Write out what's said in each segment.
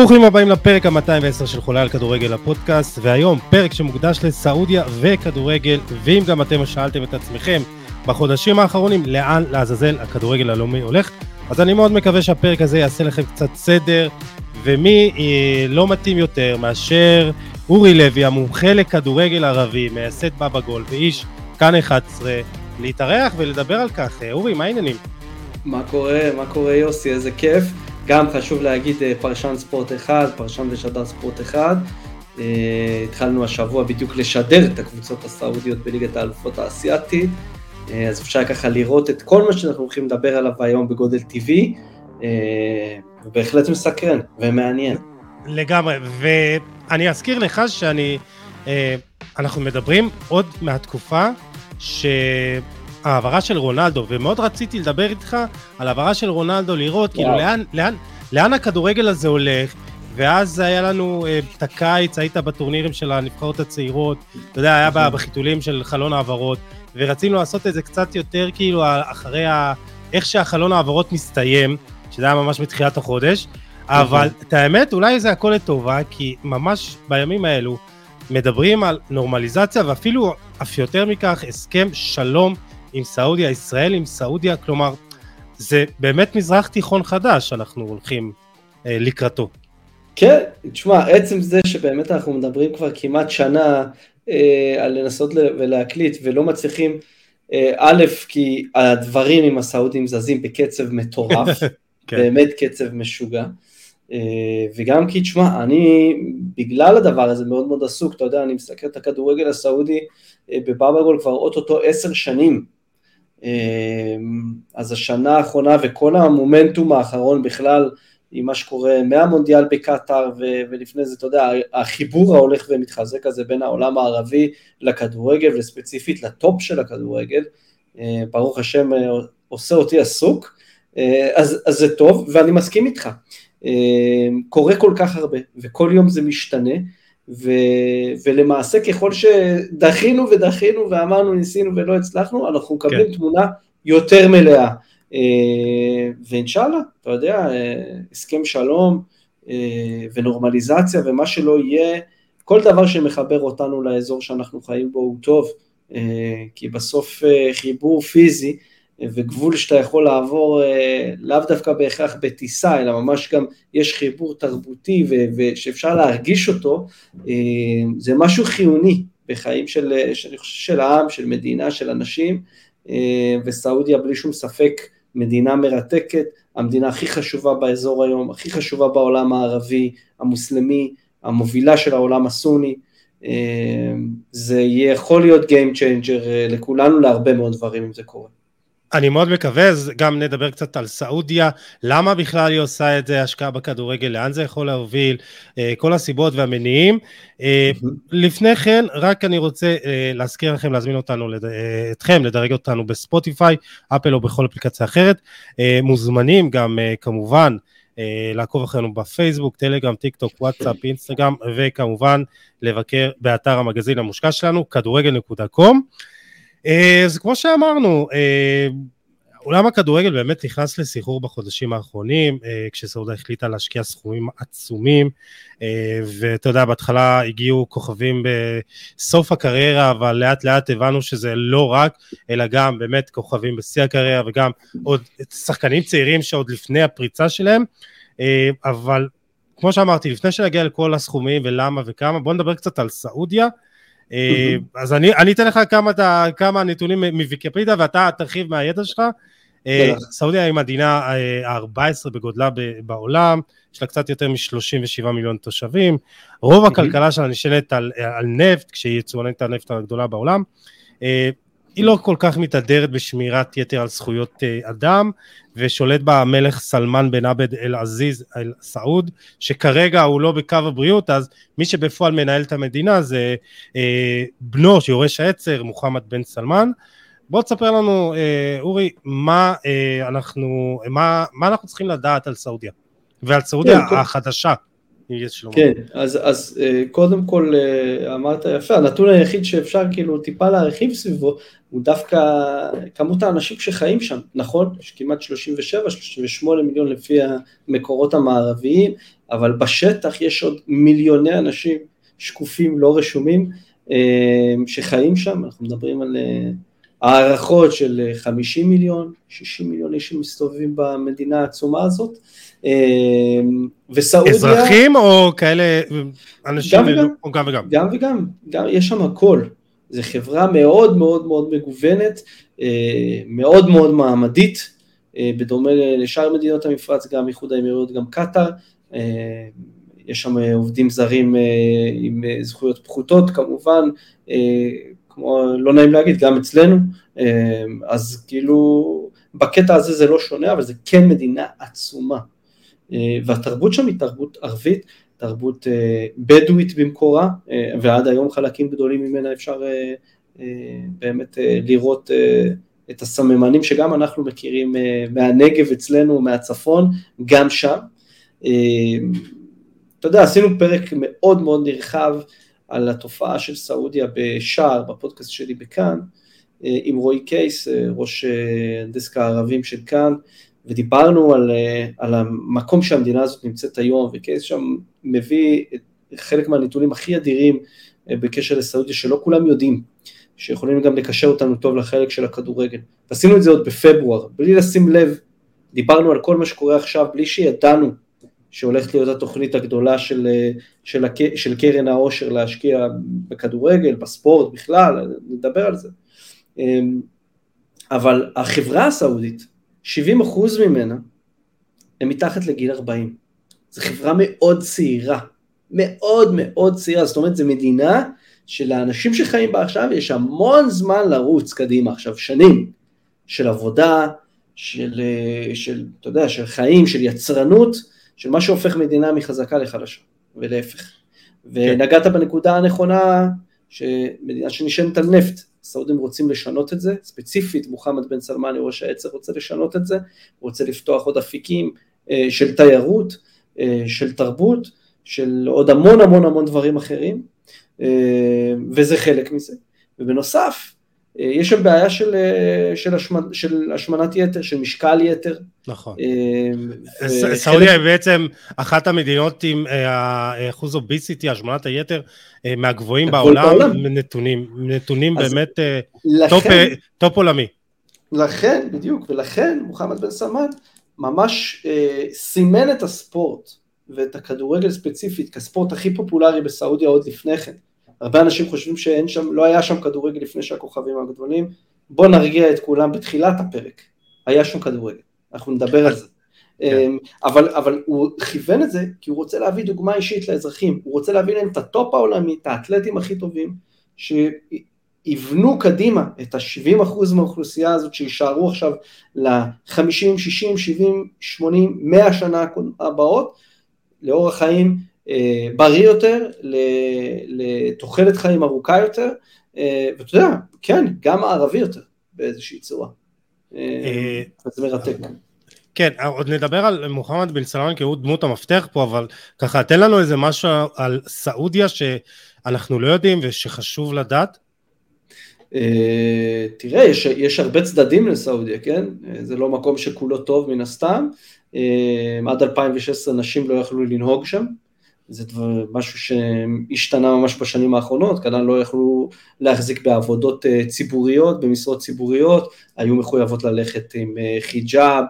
ברוכים הבאים לפרק ה-210 של חולה על כדורגל הפודקאסט, והיום פרק שמוקדש לסעודיה וכדורגל, ואם גם אתם שאלתם את עצמכם בחודשים האחרונים לאן לעזאזל הכדורגל הלאומי הולך, אז אני מאוד מקווה שהפרק הזה יעשה לכם קצת סדר, ומי אה, לא מתאים יותר מאשר אורי לוי, המומחה לכדורגל ערבי, מייסד בבא גול ואיש כאן 11, להתארח ולדבר על כך. אה, אורי, מה העניינים? מה קורה? מה קורה יוסי? איזה כיף. גם חשוב להגיד אה, פרשן ספורט אחד, פרשן ושדר ספורט אחד. Uh, התחלנו השבוע בדיוק לשדר את הקבוצות הסעודיות בליגת האלופות האסייתית, uh, אז אפשר ככה לראות את כל מה שאנחנו הולכים לדבר עליו היום בגודל טבעי, uh, ובהחלט מסקרן ומעניין. לגמרי, ואני אזכיר לך שאני, אנחנו מדברים עוד מהתקופה ש... ההעברה של רונלדו, ומאוד רציתי לדבר איתך על העברה של רונלדו, לראות כאילו לאן, לאן, לאן הכדורגל הזה הולך, ואז היה לנו אה, את הקיץ, היית בטורנירים של הנבחרות הצעירות, אתה יודע, היה נכון. בחיתולים של חלון העברות, ורצינו לעשות את זה קצת יותר כאילו אחרי ה... איך שהחלון העברות מסתיים, שזה היה ממש בתחילת החודש, אבל נכון. את האמת, אולי זה הכל לטובה, כי ממש בימים האלו מדברים על נורמליזציה, ואפילו אף יותר מכך, הסכם שלום עם סעודיה, ישראל עם סעודיה, כלומר, זה באמת מזרח תיכון חדש שאנחנו הולכים אה, לקראתו. כן, תשמע, עצם זה שבאמת אנחנו מדברים כבר כמעט שנה אה, על לנסות ולהקליט ולא מצליחים, אה, א', כי הדברים עם הסעודים זזים בקצב מטורף, כן. באמת קצב משוגע, אה, וגם כי, תשמע, אני בגלל הדבר הזה מאוד מאוד עסוק, אתה יודע, אני מסתכל את הכדורגל הסעודי אה, בבאבא גול כבר אוטוטו עשר שנים, אז השנה האחרונה וכל המומנטום האחרון בכלל עם מה שקורה מהמונדיאל בקטאר ו- ולפני זה, אתה יודע, החיבור ההולך ומתחזק הזה בין העולם הערבי לכדורגל וספציפית לטופ של הכדורגל, אה, ברוך השם אה, עושה אותי עסוק, אה, אז, אז זה טוב ואני מסכים איתך, קורה כל כך הרבה וכל יום זה משתנה ו, ולמעשה ככל שדחינו ודחינו ואמרנו ניסינו ולא הצלחנו, אנחנו מקבלים כן. תמונה יותר מלאה. אה, ואינשאללה, אתה יודע, אה, הסכם שלום אה, ונורמליזציה ומה שלא יהיה, כל דבר שמחבר אותנו לאזור שאנחנו חיים בו הוא טוב, כי בסוף חיבור פיזי וגבול שאתה יכול לעבור אה, לאו דווקא בהכרח בטיסה, אלא ממש גם יש חיבור תרבותי ושאפשר להרגיש אותו, אה, זה משהו חיוני בחיים של, של, של העם, של מדינה, של אנשים, אה, וסעודיה בלי שום ספק מדינה מרתקת, המדינה הכי חשובה באזור היום, הכי חשובה בעולם הערבי, המוסלמי, המובילה של העולם הסוני, זה יכול להיות Game Changer לכולנו להרבה מאוד דברים אם זה קורה. אני מאוד מקווה, אז גם נדבר קצת על סעודיה, למה בכלל היא עושה את זה, השקעה בכדורגל, לאן זה יכול להוביל, אה, כל הסיבות והמניעים. אה, לפני כן, רק אני רוצה אה, להזכיר לכם, להזמין אותנו, אתכם, לדרג אותנו בספוטיפיי, אפל או בכל אפליקציה אחרת. מוזמנים גם כמובן לעקוב אחרינו בפייסבוק, טלגרם, טיק טוק, וואטסאפ, אינסטגרם, וכמובן לבקר באתר המגזין המושקע שלנו, כדורגל.קום. אה, אז כמו שאמרנו, אה, עולם הכדורגל באמת נכנס לסחרור בחודשים האחרונים, אה, כשסעודה החליטה להשקיע סכומים עצומים, ואתה יודע, בהתחלה הגיעו כוכבים בסוף הקריירה, אבל לאט לאט הבנו שזה לא רק, אלא גם באמת כוכבים בשיא הקריירה, וגם עוד שחקנים צעירים שעוד לפני הפריצה שלהם, אבל כמו שאמרתי, לפני שנגיע לכל הסכומים ולמה וכמה, בואו נדבר קצת על סעודיה. אה, אז אני, אני אתן לך כמה, כמה נתונים מוויקיפדיה ואתה תרחיב מהידע שלך. אה, סעודיה היא המדינה ה-14 אה, בגודלה בעולם, יש לה קצת יותר מ-37 מיליון תושבים, רוב הכלכלה שלה נשענת על, על נפט, כשהיא יצואנית הנפט הגדולה בעולם. היא לא כל כך מתהדרת בשמירת יתר על זכויות אה, אדם, ושולט בה המלך סלמן בן עבד אל עזיז אל סעוד, שכרגע הוא לא בקו הבריאות, אז מי שבפועל מנהל את המדינה זה אה, בנו שיורש העצר, מוחמד בן סלמן. בוא תספר לנו, אה, אורי, מה, אה, אנחנו, מה, מה אנחנו צריכים לדעת על סעודיה, ועל סעודיה כן, החדשה. כן, אז, אז קודם כל אמרת יפה, הנתון היחיד שאפשר כאילו טיפה להרחיב סביבו הוא דווקא כמות האנשים שחיים שם, נכון? יש כמעט 37-38 מיליון לפי המקורות המערביים, אבל בשטח יש עוד מיליוני אנשים שקופים לא רשומים שחיים שם, אנחנו מדברים על הערכות של 50 מיליון, 60 מיליון איש שמסתובבים במדינה העצומה הזאת. וסעודיה... אזרחים או כאלה אנשים... גם וגם. או גם וגם. גם וגם, גם, יש שם הכל. זו חברה מאוד מאוד מאוד מגוונת, מאוד מאוד מעמדית, בדומה לשאר מדינות המפרץ, גם איחוד האמירויות, גם קטאר. יש שם עובדים זרים עם זכויות פחותות כמובן, כמו, לא נעים להגיד, גם אצלנו, אז כאילו, בקטע הזה זה לא שונה, אבל זה כן מדינה עצומה. אה, והתרבות שם היא תרבות ערבית, תרבות אה, בדואית במקורה, אה, ועד היום חלקים גדולים ממנה אפשר באמת לראות את הסממנים שגם אנחנו מכירים מהנגב אצלנו, מהצפון, גם שם. אתה יודע, עשינו פרק מאוד מאוד נרחב על התופעה של סעודיה בשער, בפודקאסט שלי בכאן, אה, עם רועי קייס, אה, ראש אה, דסק הערבים של כאן, ודיברנו על, על המקום שהמדינה הזאת נמצאת היום, וקייס שם מביא חלק מהנתונים הכי אדירים בקשר לסעודיה, שלא כולם יודעים, שיכולים גם לקשר אותנו טוב לחלק של הכדורגל. ועשינו את זה עוד בפברואר, בלי לשים לב, דיברנו על כל מה שקורה עכשיו, בלי שידענו שהולכת להיות התוכנית הגדולה של, של, של קרן העושר להשקיע בכדורגל, בספורט בכלל, נדבר על זה. אמ, אבל החברה הסעודית, 70% ממנה הם מתחת לגיל 40. זו חברה מאוד צעירה, מאוד מאוד צעירה, זאת אומרת זו מדינה שלאנשים שחיים בה עכשיו יש המון זמן לרוץ קדימה עכשיו, שנים של עבודה, של, של, אתה יודע, של חיים, של יצרנות, של מה שהופך מדינה מחזקה לחלשה, ולהפך. כן. ונגעת בנקודה הנכונה, שמדינה שנשענת על נפט, הסעודים רוצים לשנות את זה, ספציפית מוחמד בן סלמני ראש העצר רוצה לשנות את זה, הוא רוצה לפתוח עוד אפיקים אה, של תיירות, אה, של תרבות, של עוד המון המון המון דברים אחרים, אה, וזה חלק מזה. ובנוסף, יש שם בעיה של, אה, של, השמנ, של השמנת יתר, של משקל יתר. נכון. אה, סעודיה היא בעצם אחת המדינות עם אחוז obesity, השמנת היתר, מהגבוהים בעולם, בעולם, נתונים, נתונים באמת לכן, top, top עולמי. לכן, בדיוק, ולכן מוחמד בן סלמן ממש אה, סימן את הספורט ואת הכדורגל ספציפית כספורט הכי פופולרי בסעודיה עוד לפני כן. הרבה אנשים חושבים שאין שם, לא היה שם כדורגל לפני שהכוכבים הגדולים, בוא נרגיע את כולם בתחילת הפרק, היה שם כדורגל, אנחנו נדבר על זה. כן. אמ, אבל, אבל הוא כיוון את זה כי הוא רוצה להביא דוגמה אישית לאזרחים, הוא רוצה להביא להם את הטופ העולמי, את האתלטים הכי טובים, שיבנו קדימה את ה-70% מהאוכלוסייה הזאת שישארו עכשיו ל-50, 60, 70, 80, 100 שנה הבאות, לאורח חיים בריא יותר, לתוחלת חיים ארוכה יותר, אה, ואתה יודע, כן, גם הערבי יותר באיזושהי צורה. אה, זה מרתק. כן, עוד נדבר על מוחמד בן סלמן כי הוא דמות המפתח פה, אבל ככה, תן לנו איזה משהו על סעודיה שאנחנו לא יודעים ושחשוב לדעת. תראה, יש, יש הרבה צדדים לסעודיה, כן? זה לא מקום שכולו טוב מן הסתם. עד 2016 נשים לא יכלו לנהוג שם. זה דבר, משהו שהשתנה ממש בשנים האחרונות, כנראה לא יכלו להחזיק בעבודות אה, ציבוריות, במשרות ציבוריות, היו מחויבות ללכת עם אה, חיג'אב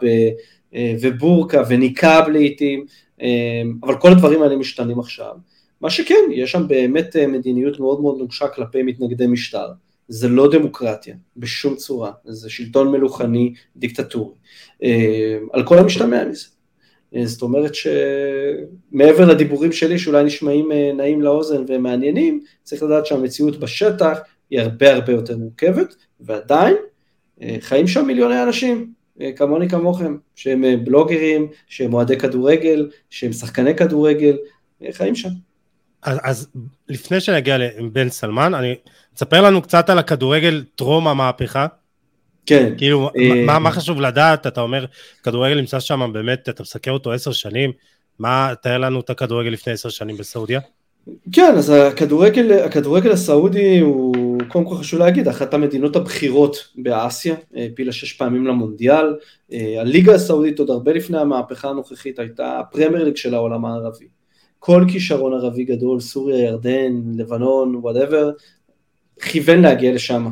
אה, ובורקה וניקאב לעיתים, אבל כל הדברים האלה משתנים עכשיו. מה שכן, יש שם באמת מדיניות מאוד מאוד נוגשה כלפי מתנגדי משטר. זה לא דמוקרטיה, בשום צורה, זה שלטון מלוכני, דיקטטורי, על כל המשתמע מזה. אה, זאת אומרת שמעבר לדיבורים שלי שאולי נשמעים אה, נעים לאוזן ומעניינים, צריך לדעת שהמציאות בשטח היא הרבה הרבה יותר מורכבת, ועדיין אה, חיים שם מיליוני אנשים, כמוני כמוכם, שהם בלוגרים, שהם אוהדי כדורגל, שהם שחקני כדורגל, חיים שם. אז, אז לפני שנגיע לבן סלמן, אני, תספר לנו קצת על הכדורגל טרום המהפכה. כן. כאילו, אה, מה, מה חשוב לדעת? אתה אומר, כדורגל נמצא שם באמת, אתה מסקר אותו עשר שנים, מה, תאר לנו את הכדורגל לפני עשר שנים בסעודיה. כן, אז הכדורגל, הכדורגל הסעודי הוא, קודם כל חשוב להגיד, אחת המדינות הבכירות באסיה, העפילה שש פעמים למונדיאל, הליגה הסעודית עוד הרבה לפני המהפכה הנוכחית הייתה הפרמייר ליג של העולם הערבי. כל כישרון ערבי גדול, סוריה, ירדן, לבנון, whatever, כיוון להגיע לשם.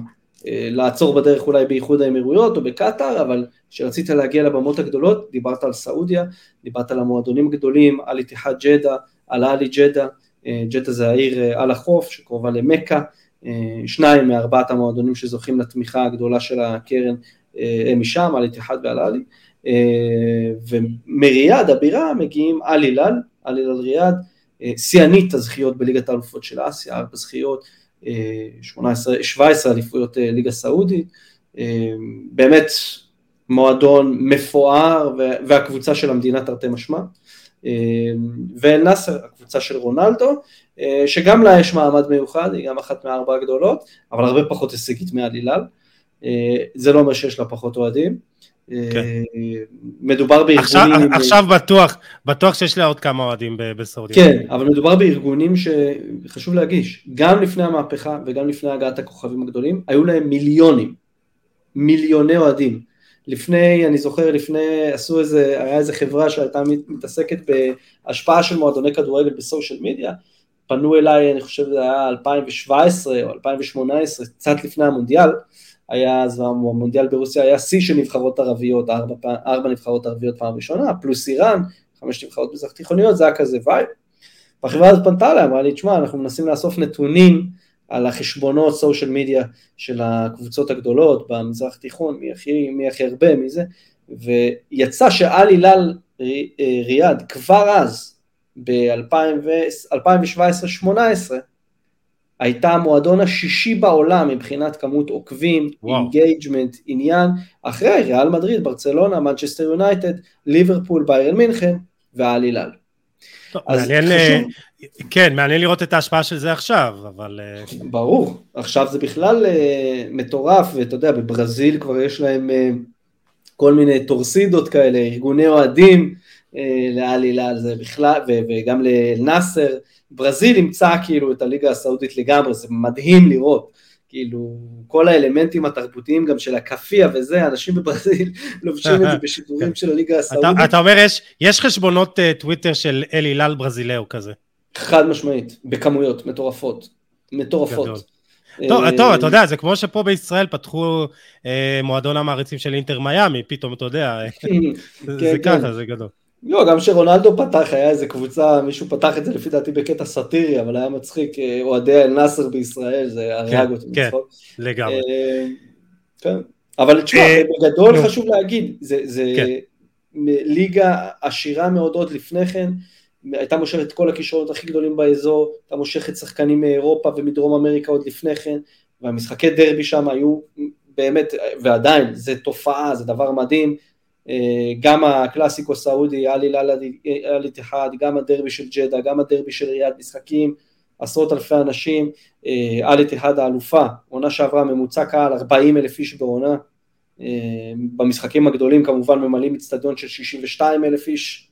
לעצור בדרך אולי באיחוד האמירויות או בקטאר, אבל כשרצית להגיע לבמות הגדולות, דיברת על סעודיה, דיברת על המועדונים הגדולים, אל איתיחאד ג'דה, אל אהלי ג'דה, אה, ג'דה זה העיר אה, על החוף שקרובה למכה, אה, שניים מארבעת המועדונים שזוכים לתמיכה הגדולה של הקרן הם משם, אל איתיחאד ואל אהלי, ומריאד הבירה מגיעים אל הילאל, אל הילאל ריאד, שיאנית הזכיות בליגת האלופות של אסיה, ארבע זכיות, 18, 17 אליפויות ליגה סעודית, באמת מועדון מפואר והקבוצה של המדינה תרתי משמע. ואל נאסר, הקבוצה של רונלדו, שגם לה יש מעמד מיוחד, היא גם אחת מהארבע הגדולות, אבל הרבה פחות הישגית מהלילל. זה לא אומר שיש לה פחות אוהדים. כן. מדובר בארגונים... עכשיו, עכשיו בטוח, בטוח שיש לה עוד כמה אוהדים בסעודיה. כן, אבל מדובר בארגונים שחשוב להגיש, גם לפני המהפכה וגם לפני הגעת הכוכבים הגדולים, היו להם מיליונים, מיליוני אוהדים. לפני, אני זוכר, לפני, עשו איזה, היה איזה חברה שהייתה מתעסקת בהשפעה של מועדוני כדורגל ב social media, פנו אליי, אני חושב שזה היה 2017 או 2018, קצת לפני המונדיאל, היה אז המונדיאל ברוסיה היה שיא של נבחרות ערביות, ארבע, ארבע נבחרות ערביות פעם ראשונה, פלוס איראן, חמש נבחרות מזרח תיכוניות, זה היה כזה vibe. והחברה הזאת פנתה אליי, אמרה לי, תשמע, אנחנו מנסים לאסוף נתונים על החשבונות social media של הקבוצות הגדולות במזרח התיכון, מי הכי, מי הכי הרבה, מי זה, ויצא שאל הילאל ריאד כבר אז, ב-2017-2018, הייתה המועדון השישי בעולם מבחינת כמות עוקבים, engagement, עניין, אחרי ריאל מדריד, ברצלונה, מנצ'סטר יונייטד, ליברפול, ביירן מינכן והאל הילאל. מעניין, חשוב... כן, מעניין לראות את ההשפעה של זה עכשיו, אבל... אה, ברור, עכשיו זה בכלל uh, מטורף, ואתה יודע, בברזיל כבר יש להם uh, כל מיני טורסידות כאלה, ארגוני אוהדים uh, לאל הילל, זה בכלל, וגם לנאסר, ברזיל אימצה כאילו את הליגה הסעודית לגמרי, זה מדהים לראות. כאילו, כל האלמנטים התרבותיים גם של הכאפיה וזה, אנשים בברזיל לובשים את זה בשידורים של הליגה הסעודית. אתה, אתה אומר, יש, יש חשבונות uh, טוויטר של אל הילל ברזילאו כזה. חד משמעית, בכמויות מטורפות, מטורפות. טוב, אה, טוב, אתה יודע, זה כמו שפה בישראל פתחו אה, מועדון המעריצים של אינטר מיאמי, פתאום אתה יודע, זה כן, ככה, כן. זה גדול. לא, גם כשרונלדו פתח, היה איזה קבוצה, מישהו פתח את זה לפי דעתי בקטע סאטירי, אבל היה מצחיק, אה, אוהדי אל-נאסר בישראל, זה הרג אותי כן, כן, לגמרי. כן, אבל תשמע, בגדול חשוב להגיד, זה ליגה עשירה מאוד עוד לפני כן, הייתה מושכת את כל הכישרונות הכי גדולים באזור, הייתה מושכת שחקנים מאירופה ומדרום אמריקה עוד לפני כן, והמשחקי דרבי שם היו באמת, ועדיין, זה תופעה, זה דבר מדהים, אה, גם הקלאסיקו סעודי, אלי אלי תחד, גם הדרבי של ג'דה, גם הדרבי של ריאד, משחקים, עשרות אלפי אנשים, אה, אלי תחד האלופה, עונה שעברה ממוצע קהל 40 אלף איש בעונה, אה, במשחקים הגדולים כמובן ממלאים אצטדיון של 62 אלף איש,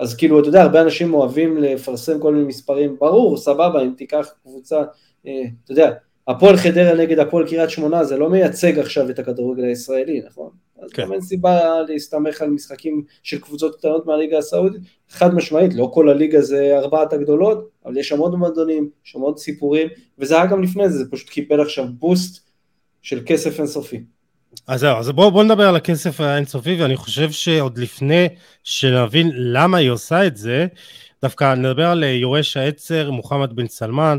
אז כאילו, אתה יודע, הרבה אנשים אוהבים לפרסם כל מיני מספרים, ברור, סבבה, אם תיקח קבוצה, אה, אתה יודע, הפועל חדרה נגד הפועל קריית שמונה, זה לא מייצג עכשיו את הכדורגל הישראלי, נכון? אז כן. גם אין סיבה להסתמך על משחקים של קבוצות קטנות מהליגה הסעודית, חד משמעית, לא כל הליגה זה ארבעת הגדולות, אבל יש שם עוד מועדונים, יש שם עוד סיפורים, וזה היה גם לפני זה, זה פשוט קיבל עכשיו בוסט של כסף אינסופי. אז זהו, אז בואו בוא נדבר על הכסף האינסופי, ואני חושב שעוד לפני שנבין למה היא עושה את זה, דווקא נדבר על יורש העצר, מוחמד בן סלמן,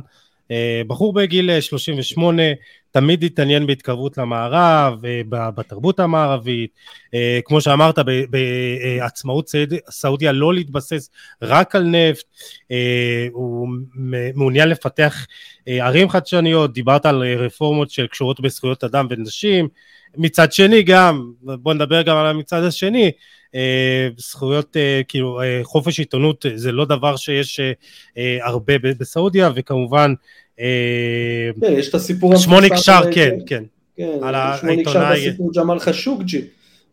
בחור בגיל 38, תמיד התעניין בהתקרבות למערב, אה, בתרבות המערבית, אה, כמו שאמרת, בעצמאות סעודיה לא להתבסס רק על נפט, הוא מעוניין לפתח ערים חדשניות, דיברת על רפורמות שקשורות בזכויות אדם ונשים, מצד שני גם, בוא נדבר גם על המצד השני, אה, זכויות, אה, כאילו, אה, חופש עיתונות זה לא דבר שיש הרבה בסעודיה, וכמובן כן, יש את הסיפור שמוני קשר, כן, כן, כן, על העיתונאי... שמוני קשר בסיפור ג'מאל חשוקג'י,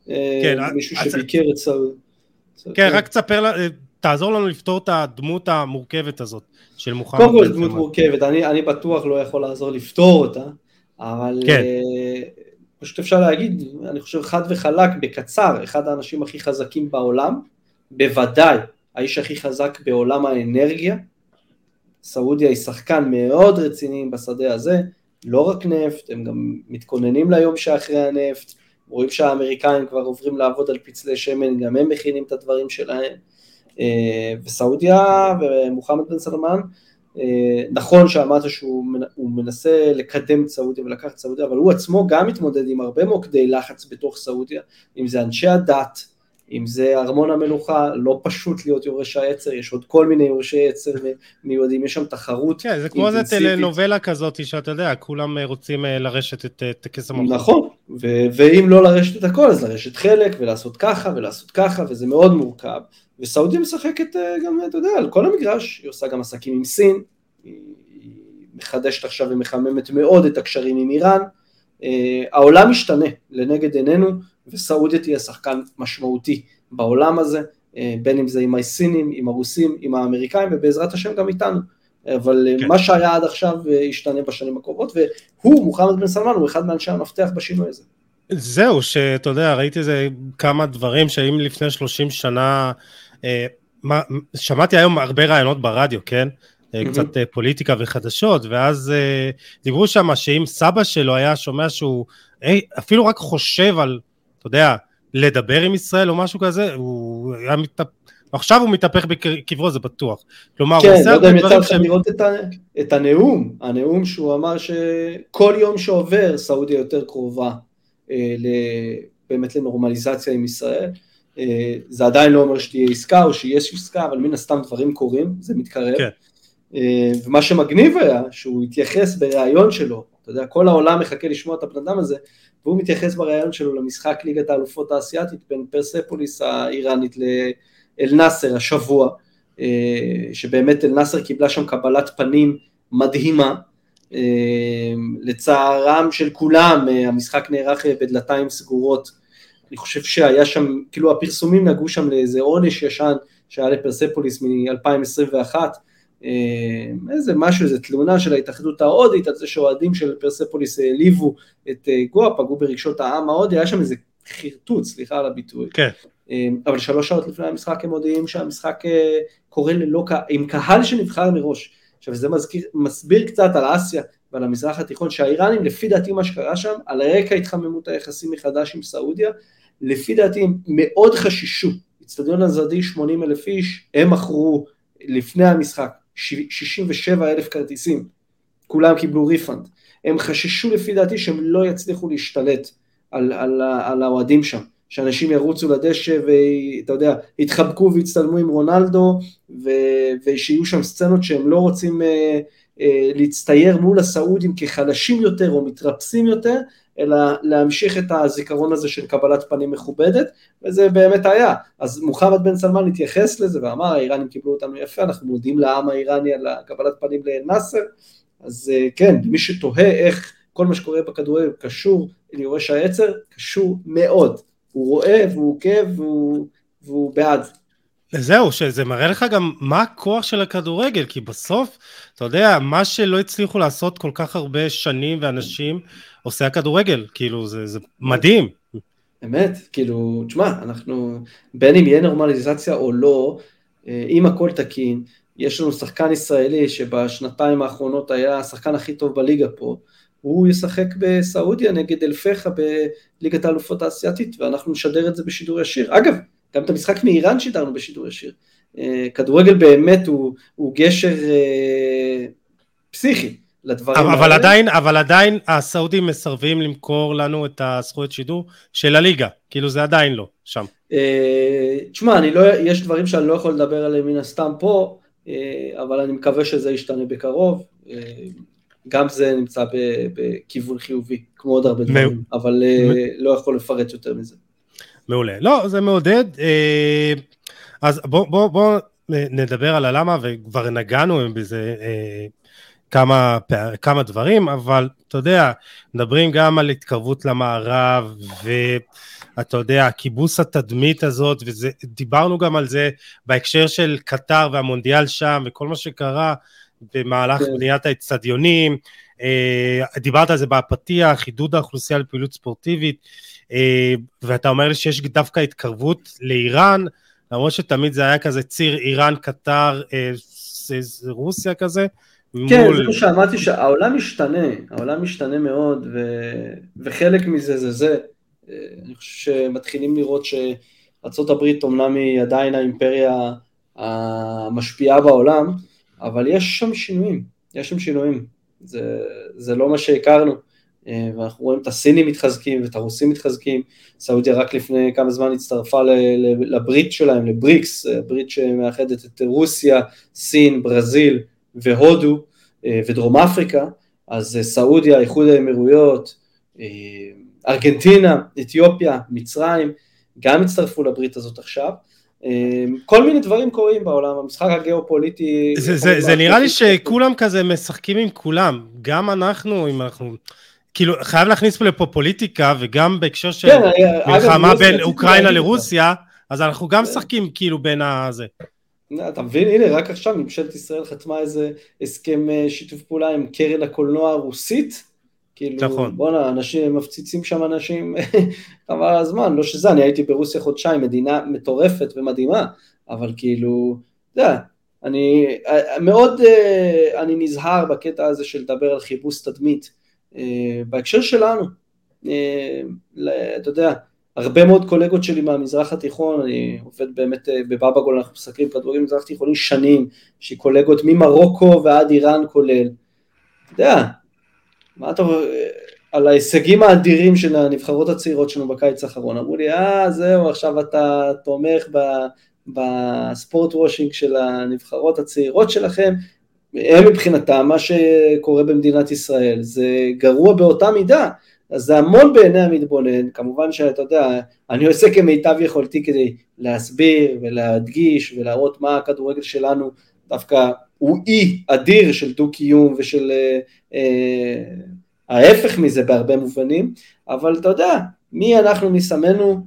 כן, מישהו שביקר את כן, רק תספר, תעזור לנו לפתור את הדמות המורכבת הזאת של מוחמד. קודם כל דמות מורכבת, אני, אני בטוח לא יכול לעזור לפתור אותה, אבל כן. uh, פשוט אפשר להגיד, אני חושב חד וחלק, בקצר, אחד האנשים הכי חזקים בעולם, בוודאי האיש הכי חזק בעולם האנרגיה, סעודיה היא שחקן מאוד רציני בשדה הזה, לא רק נפט, הם גם מתכוננים ליום שאחרי הנפט, רואים שהאמריקאים כבר עוברים לעבוד על פצלי שמן, גם הם מכינים את הדברים שלהם, אה, וסעודיה ומוחמד בן סלמן, אה, נכון שאמרת שהוא מנסה לקדם את סעודיה ולקח את סעודיה, אבל הוא עצמו גם מתמודד עם הרבה מוקדי לחץ בתוך סעודיה, אם זה אנשי הדת, אם זה ארמון המלוכה, לא פשוט להיות יורש העצר, יש עוד כל מיני יורשי עצר מיועדים, יש שם תחרות כן, זה כמו איזה טלנובלה כזאת, שאתה יודע, כולם רוצים אה, לרשת את טקס המלכות. נכון, ו- ואם לא לרשת את הכל, אז לרשת חלק, ולעשות ככה, ולעשות ככה, וזה מאוד מורכב. וסעודיה משחקת אה, גם, אתה יודע, על כל המגרש, היא עושה גם עסקים עם סין, היא מחדשת עכשיו ומחממת מאוד את הקשרים עם איראן. אה, העולם משתנה לנגד עינינו, וסעודיה תהיה שחקן משמעותי בעולם הזה, אה, בין אם זה עם הסינים, עם הרוסים, עם האמריקאים, ובעזרת השם גם איתנו. אבל כן. מה שהיה עד עכשיו ישתנה בשנים הקרובות, והוא, מוחמד בן סלמן, הוא אחד מאנשי המפתח בשינוי הזה. זהו, שאתה יודע, ראיתי איזה כמה דברים שאם לפני 30 שנה אה, מה, שמעתי היום הרבה רעיונות ברדיו, כן? Mm-hmm. קצת אה, פוליטיקה וחדשות, ואז דיברו שם שאם סבא שלו היה שומע שהוא אפילו רק חושב על, אתה יודע, לדבר עם ישראל או משהו כזה, הוא היה מתהפך, עכשיו הוא מתהפך בקברו, זה בטוח. כלומר, כן, הוא עושה לא הרבה דברים שהם... כן, לא יודע אם יצא לך לראות את הנאום, הנאום שהוא אמר שכל יום שעובר סעודיה יותר קרובה אה, באמת לנורמליזציה עם ישראל. אה, זה עדיין לא אומר שתהיה עסקה או שיש עסקה, אבל מן הסתם דברים קורים, זה מתקרב. כן. אה, ומה שמגניב היה, שהוא התייחס בריאיון שלו, אתה יודע, כל העולם מחכה לשמוע את הבן אדם הזה, והוא מתייחס בריאיון שלו למשחק ליגת האלופות האסייתית בין פרספוליס האיראנית לאל נאסר השבוע, אה, שבאמת אל נאסר קיבלה שם קבלת פנים מדהימה, לצערם של כולם, המשחק נערך בדלתיים סגורות. אני חושב שהיה שם, כאילו הפרסומים נגעו שם לאיזה עונש ישן שהיה לפרספוליס מ-2021, אה, איזה משהו, איזה תלונה של ההתאחדות ההודית על זה שאוהדים של פרספוליס העליבו את אה, גואה, פגעו ברגשות העם ההודי, היה שם איזה חרטוט, סליחה על הביטוי. כן. אה, אבל שלוש שעות לפני המשחק הם מודיעים שהמשחק קורה ללא קהל, עם קהל שנבחר מראש. עכשיו זה מזכיר, מסביר קצת על אסיה ועל המזרח התיכון שהאיראנים לפי דעתי מה שקרה שם על רקע התחממות היחסים מחדש עם סעודיה לפי דעתי הם מאוד חששו, אצטדיון הזרדי 80 אלף איש, הם מכרו לפני המשחק 67 אלף כרטיסים, כולם קיבלו refund, הם חששו לפי דעתי שהם לא יצליחו להשתלט על, על, על האוהדים שם, שאנשים ירוצו לדשא ואתה יודע, יתחבקו ויצטלמו עם רונלדו ו, ושיהיו שם סצנות שהם לא רוצים אה, אה, להצטייר מול הסעודים כחלשים יותר או מתרפסים יותר, אלא להמשיך את הזיכרון הזה של קבלת פנים מכובדת, וזה באמת היה. אז מוחמד בן סלמן התייחס לזה ואמר, האיראנים קיבלו אותנו יפה, אנחנו מודים לעם האיראני על קבלת פנים לנאסר, אז אה, כן, מי שתוהה איך כל מה שקורה בכדורגל קשור ליורש העצר, קשור מאוד. הוא רואה והוא עוקב והוא, והוא בעד. זהו, שזה מראה לך גם מה הכוח של הכדורגל, כי בסוף, אתה יודע, מה שלא הצליחו לעשות כל כך הרבה שנים ואנשים, עושה הכדורגל, כאילו, זה, זה מדהים. אמת, כאילו, תשמע, אנחנו, בין אם יהיה נורמליזציה או לא, אה, אם הכל תקין, יש לנו שחקן ישראלי שבשנתיים האחרונות היה השחקן הכי טוב בליגה פה, הוא ישחק בסעודיה נגד אלפחה בליגת האלופות האסייתית, ואנחנו נשדר את זה בשידור ישיר. אגב, גם את המשחק מאיראן שידרנו בשידור ישיר. אה, כדורגל באמת הוא, הוא גשר אה, פסיכי. לדברים אבל האלה. עדיין, אבל עדיין הסעודים מסרבים למכור לנו את הזכויות שידור של הליגה, כאילו זה עדיין לא שם. אה, תשמע, לא, יש דברים שאני לא יכול לדבר עליהם מן הסתם פה, אבל אני מקווה שזה ישתנה בקרוב. גם זה נמצא בכיוון חיובי, כמו עוד הרבה דברים, אבל לא יכול לפרט יותר מזה. מעולה. לא, זה מעודד. אה, אז בואו בוא, בוא נדבר על הלמה, וכבר נגענו בזה. אה, כמה, כמה דברים, אבל אתה יודע, מדברים גם על התקרבות למערב, ואתה יודע, כיבוס התדמית הזאת, ודיברנו גם על זה בהקשר של קטר והמונדיאל שם, וכל מה שקרה במהלך כן. בניית האצטדיונים, אה, דיברת על זה בפתיח, עידוד האוכלוסייה לפעילות ספורטיבית, ואתה אומר לי שיש דווקא התקרבות לאיראן, למרות שתמיד זה היה כזה ציר איראן-קטר, אה, רוסיה כזה. כן, מול... זה מה שאמרתי שהעולם משתנה, העולם משתנה מאוד, ו... וחלק מזה זה זה. אני חושב שמתחילים לראות שארה"ב אומנם היא עדיין האימפריה המשפיעה בעולם, אבל יש שם שינויים, יש שם שינויים. זה, זה לא מה שהכרנו. אה, ואנחנו רואים את הסינים מתחזקים ואת הרוסים מתחזקים, סעודיה רק לפני כמה זמן הצטרפה לברית שלהם, לבריקס, אה, ברית שמאחדת את רוסיה, סין, ברזיל והודו אה, ודרום אפריקה, אז סעודיה, איחוד האמירויות, ארגנטינה, אתיופיה, מצרים, גם הצטרפו לברית הזאת עכשיו. כל מיני דברים קורים בעולם, המשחק הגיאופוליטי... זה, זה, זה נראה לי שכולם כזה משחקים עם כולם, גם אנחנו, אם אנחנו כאילו, חייב להכניס לפה פוליטיקה, וגם בהקשר של כן, מלחמה בין לא אוקראינה לרוסיה, אז אנחנו גם. משחקים כאילו בין הזה. אתה מבין, הנה, רק עכשיו ממשלת ישראל חתמה איזה הסכם אה, שיתוף פעולה עם קרן הקולנוע הרוסית, כאילו, נכון. בואנה, אנשים מפציצים שם אנשים חבל הזמן, לא שזה, אני הייתי ברוסיה חודשיים, מדינה מטורפת ומדהימה, אבל כאילו, אתה יודע, אני אה, מאוד, אה, אני נזהר בקטע הזה של לדבר על חיבוס תדמית, אה, בהקשר שלנו, אה, אתה יודע, הרבה מאוד קולגות שלי מהמזרח התיכון, אני עובד באמת אה, בבאבא גול, אנחנו מסתכלים כדורגל מזרח תיכוני שנים, שקולגות ממרוקו ועד איראן כולל. אתה יודע, מה אתה על ההישגים האדירים של הנבחרות הצעירות שלנו בקיץ האחרון, אמרו לי, אה, זהו, עכשיו אתה תומך בספורט וושינג של הנבחרות הצעירות שלכם, הם מבחינתם, מה שקורה במדינת ישראל זה גרוע באותה מידה, אז זה המון בעיני המתבונן, כמובן שאתה יודע, אני עושה כמיטב יכולתי כדי להסביר ולהדגיש ולהראות מה הכדורגל שלנו דווקא הוא אי אדיר של דו-קיום ושל אה, אה, ההפך מזה בהרבה מובנים, אבל אתה יודע, מי אנחנו מסמנו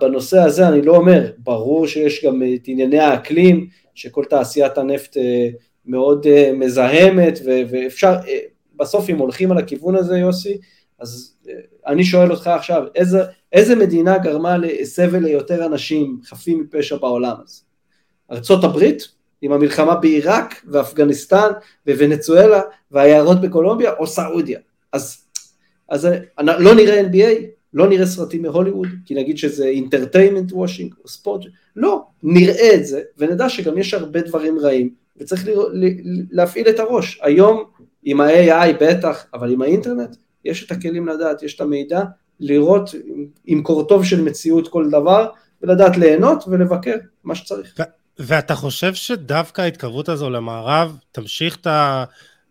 בנושא הזה, אני לא אומר, ברור שיש גם את ענייני האקלים, שכל תעשיית הנפט אה, מאוד uh, מזהמת ו- ואפשר, uh, בסוף אם הולכים על הכיוון הזה יוסי, אז uh, אני שואל אותך עכשיו, איזה, איזה מדינה גרמה לסבל ליותר אנשים חפים מפשע בעולם הזה? ארצות הברית עם המלחמה בעיראק ואפגניסטן וונצואלה והיערות בקולומביה או סעודיה? אז, אז לא נראה NBA, לא נראה סרטים מהוליווד, כי נגיד שזה אינטרטיימנט וושינג או ספורט, לא, נראה את זה ונדע שגם יש הרבה דברים רעים וצריך להפעיל את הראש. היום עם ה-AI בטח, אבל עם האינטרנט יש את הכלים לדעת, יש את המידע, לראות עם קורטוב של מציאות כל דבר, ולדעת ליהנות ולבקר מה שצריך. ואתה חושב שדווקא ההתקרבות הזו למערב תמשיך את, ה-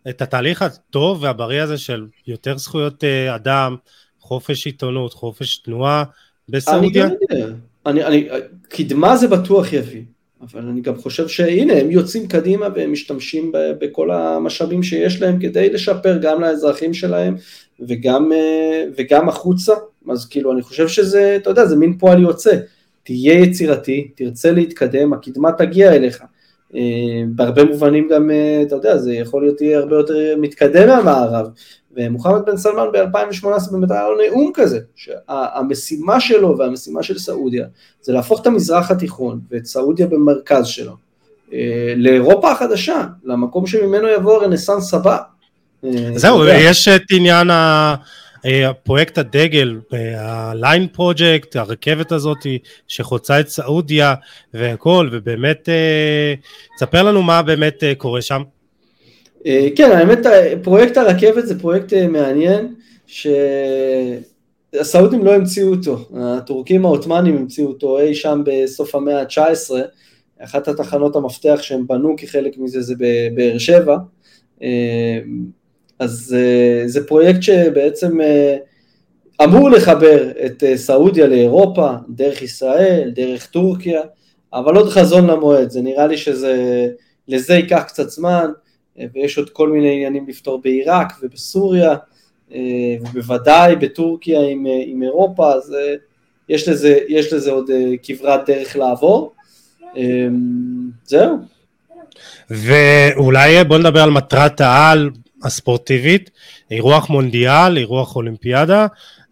את התהליך הטוב והבריא הזה של יותר זכויות אה, אדם, חופש עיתונות, חופש תנועה בסעודיה? אני גם יודע, אני, אני, קדמה זה בטוח יביא, אבל אני גם חושב שהנה הם יוצאים קדימה והם משתמשים בכל המשאבים שיש להם כדי לשפר גם לאזרחים שלהם וגם, אה, וגם החוצה, אז כאילו אני חושב שזה, אתה יודע, זה מין פועל יוצא, תהיה יצירתי, תרצה להתקדם, הקדמה תגיע אליך. אה, בהרבה מובנים גם, אה, אתה יודע, זה יכול להיות יהיה הרבה יותר מתקדם מהמערב, ומוחמד בן סלמן ב-2018 באמת היה לו נאום כזה, שהמשימה שלו והמשימה של סעודיה זה להפוך את המזרח התיכון ואת סעודיה במרכז שלו אה, לאירופה החדשה, למקום שממנו יבוא הרנסאנס הבא. זהו, יש את עניין הפרויקט אה, הדגל, הליין פרויקט, הרכבת הזאת שחוצה את סעודיה והכל, ובאמת, תספר לנו מה באמת קורה שם. אה, כן, האמת, פרויקט הרכבת זה פרויקט אה, מעניין, שהסעודים לא המציאו אותו, הטורקים העות'מאנים המציאו אותו אי שם בסוף המאה ה-19, אחת התחנות המפתח שהם בנו כחלק מזה זה בבאר שבע, אה, אז זה פרויקט שבעצם אמור לחבר את סעודיה לאירופה, דרך ישראל, דרך טורקיה, אבל עוד חזון למועד, זה נראה לי שזה, לזה ייקח קצת זמן, ויש עוד כל מיני עניינים לפתור בעיראק ובסוריה, ובוודאי בטורקיה עם, עם אירופה, אז יש לזה, יש לזה עוד כברת דרך לעבור. זהו. ואולי בוא נדבר על מטרת העל הספורטיבית, אירוח מונדיאל, אירוח אולימפיאדה,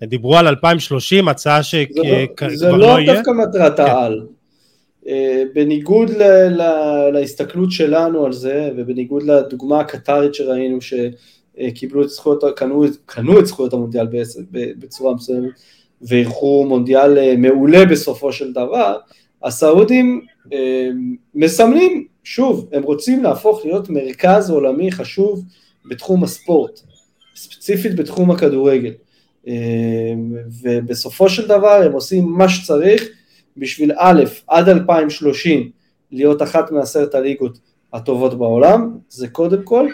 דיברו על 2030, הצעה שכבר לא, זה לא, לא יהיה. זה לא דווקא מטרת כן. העל. אה, בניגוד ל, ל, להסתכלות שלנו על זה, ובניגוד לדוגמה הקטרית שראינו שקיבלו את זכויות, קנו, קנו את זכויות המונדיאל בצורה מסוימת, ואירחו מונדיאל אה, מעולה בסופו של דבר, הסעודים אה, מסמלים, שוב, הם רוצים להפוך להיות מרכז עולמי חשוב בתחום הספורט, ספציפית בתחום הכדורגל. ובסופו של דבר הם עושים מה שצריך בשביל א', עד 2030 להיות אחת מעשרת הליגות הטובות בעולם, זה קודם כל,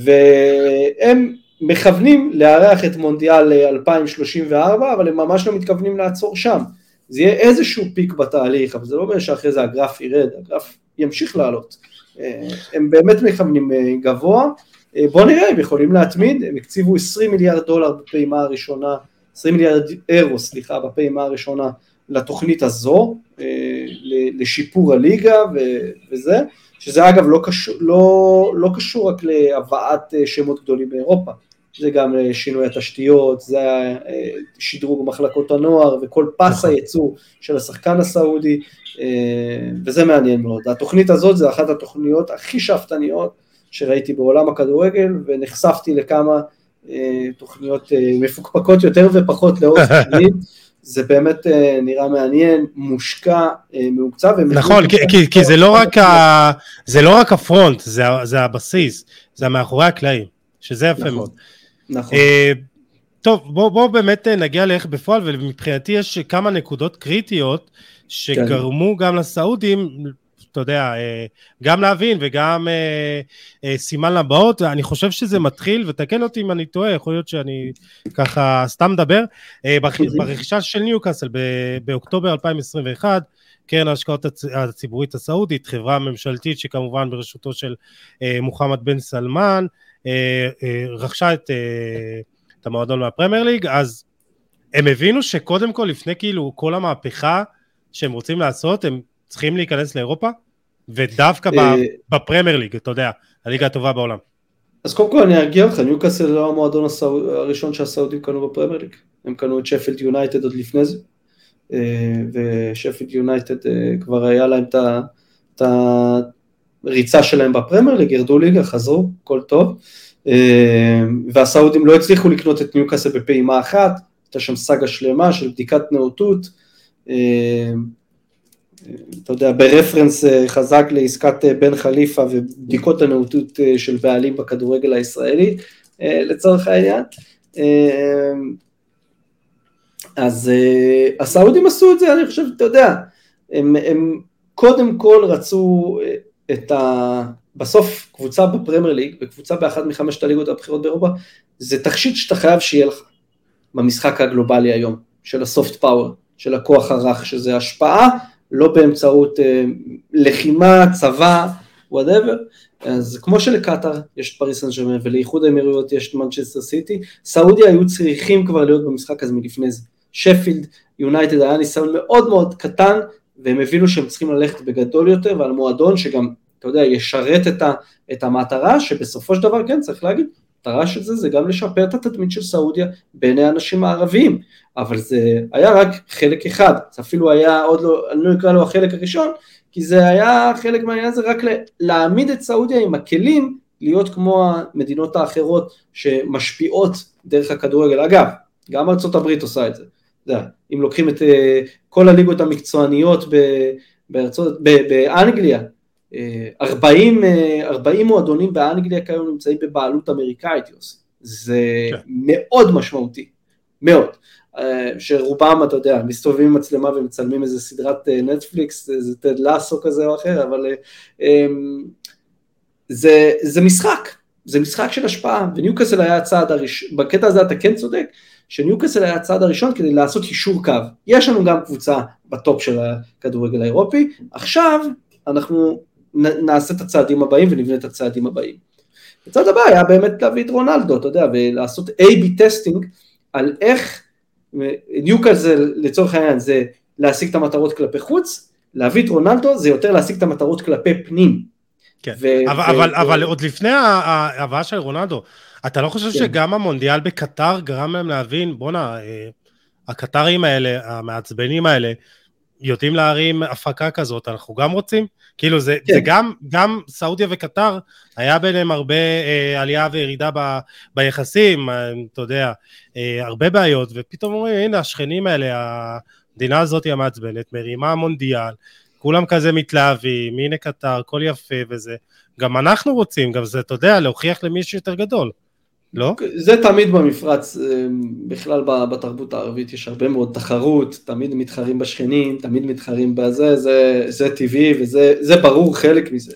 והם מכוונים לארח את מונדיאל 2034, אבל הם ממש לא מתכוונים לעצור שם. זה יהיה איזשהו פיק בתהליך, אבל זה לא אומר שאחרי זה הגרף ירד, הגרף ימשיך לעלות. הם באמת מכוונים אה, גבוה, אה, בואו נראה, הם יכולים להתמיד, הם הקציבו 20 מיליארד דולר בפעימה הראשונה, 20 מיליארד אירו, סליחה, בפעימה הראשונה לתוכנית הזו, אה, לשיפור הליגה וזה, שזה אגב לא קשור, לא, לא קשור רק להבאת אה, שמות גדולים באירופה, זה גם שינוי התשתיות, זה שדרוג מחלקות הנוער וכל פס נכון. הייצוא של השחקן הסעודי, וזה מעניין מאוד. התוכנית הזאת זה אחת התוכניות הכי שאפתניות שראיתי בעולם הכדורגל, ונחשפתי לכמה תוכניות מפוקפקות יותר ופחות לאורך שנים. זה באמת אה, נראה מעניין, מושקע, אה, מעוקצב. נכון, כי, כי, כי זה, לא רק ה, זה לא רק הפרונט, זה, זה הבסיס, זה מאחורי הקלעים, שזה יפה נכון, מאוד. נכון. טוב, בואו בוא באמת נגיע לאיך בפועל, ומבחינתי יש כמה נקודות קריטיות שגרמו כן. גם לסעודים אתה יודע, אה, גם להבין וגם אה, אה, סימן לבאות, אני חושב שזה מתחיל, ותקן אותי אם אני טועה, יכול להיות שאני ככה סתם מדבר, ברכישה של ניוקאסל באוקטובר 2021, קרן ההשקעות הציבורית הסעודית, חברה ממשלתית שכמובן בראשותו של מוחמד בן סלמן, רכשה את, את המועדון מהפרמייר ליג, אז הם הבינו שקודם כל, לפני כאילו כל המהפכה שהם רוצים לעשות, הם צריכים להיכנס לאירופה, ודווקא אה, בפרמייר ליג, אתה יודע, הליגה הטובה בעולם. אז קודם כל אני ארגיע אותך, ניוקאסל לא המועדון הראשון שהסעודים קנו בפרמייר ליג, הם קנו את שפילד יונייטד עוד לפני זה, אה, ושפילד יונייטד אה, כבר היה להם את הריצה שלהם בפרמייר ליג, ירדו ליגה, חזרו, הכל טוב, והסעודים לא הצליחו לקנות את ניוקאסל בפעימה אחת, הייתה שם סאגה שלמה של בדיקת נאותות, אתה יודע, ברפרנס אה, חזק לעסקת אה, בן חליפה ובדיקות הנאותות אה, של בעלים בכדורגל הישראלי, לצורך העניין. אז הסעודים עשו את זה, אני חושב, אתה יודע, הם, הם קודם כל רצו את ה... בסוף קבוצה בפרמייר ליג וקבוצה באחת מחמשת הליגות הבכירות באירופה, זה תכשיט שאתה חייב שיהיה לך במשחק הגלובלי היום, של ה soft power, של הכוח הרך, שזה השפעה לא באמצעות אה, לחימה, צבא, whatever, אז כמו שלקטאר יש את פריז סן ולאיחוד האמירויות יש את מנצ'סטר סיטי, סעודיה היו צריכים כבר להיות במשחק הזה מלפני זה. שפילד יונייטד היה ניסיון מאוד מאוד קטן, והם הבינו שהם צריכים ללכת בגדול יותר, ועל מועדון שגם, אתה יודע, ישרת את, ה, את המטרה, שבסופו של דבר, כן, צריך להגיד, המטרה של זה זה גם לשפר את התדמית של סעודיה בעיני האנשים הערביים, אבל זה היה רק חלק אחד, זה אפילו היה עוד לא, אני לא אקרא לו החלק הראשון, כי זה היה חלק מהעניין הזה רק להעמיד את סעודיה עם הכלים להיות כמו המדינות האחרות שמשפיעות דרך הכדורגל. אגב, גם הברית עושה את זה. זה אם לוקחים את אה, כל הליגות המקצועניות בארצות, באנגליה, 40, 40 אה, מועדונים באנגליה כיום נמצאים בבעלות אמריקאית, יוסי. זה כן. מאוד משמעותי, מאוד. אה, שרובם, אתה יודע, מסתובבים עם מצלמה ומצלמים איזה סדרת אה, נטפליקס, איזה טד לאסו כזה או אחר, אבל אמ, זה, זה משחק, זה משחק של השפעה, וניוקאסל היה הצעד הראשון, בקטע הזה אתה כן צודק, שניוקאסל היה הצעד הראשון כדי לעשות יישור קו. יש לנו גם קבוצה ב top של הכדורגל האירופי, עכשיו אנחנו נעשה את הצעדים הבאים ונבנה את הצעדים הבאים. הצעד הבא היה באמת להביא את רונלדו, אתה יודע, ולעשות A-B testing על איך, ניוקאסל לצורך העניין זה להשיג את המטרות כלפי חוץ, להביא את רונלדו זה יותר להשיג את המטרות כלפי פנים. כן, ו- אבל, ו- אבל, ו- אבל עוד לפני ההבאה של רונלדו, אתה לא חושב כן. שגם המונדיאל בקטאר גרם להם להבין, בואנה, אה, הקטרים האלה, המעצבנים האלה, יודעים להרים הפקה כזאת, אנחנו גם רוצים? כאילו זה, כן. זה גם, גם סעודיה וקטר, היה ביניהם הרבה אה, עלייה וירידה ב, ביחסים, אה, אתה יודע, אה, הרבה בעיות, ופתאום אומרים, הנה השכנים האלה, המדינה הזאת המעצבנת, מרימה מונדיאל, כולם כזה מתלהבים, הנה קטר, הכל יפה וזה, גם אנחנו רוצים, גם זה, אתה יודע, להוכיח למישהו יותר גדול. לא? זה תמיד במפרץ, אה, בכלל בתרבות הערבית יש הרבה מאוד תחרות, תמיד מתחרים בשכנים, תמיד מתחרים בזה, זה, זה טבעי וזה ברור חלק מזה.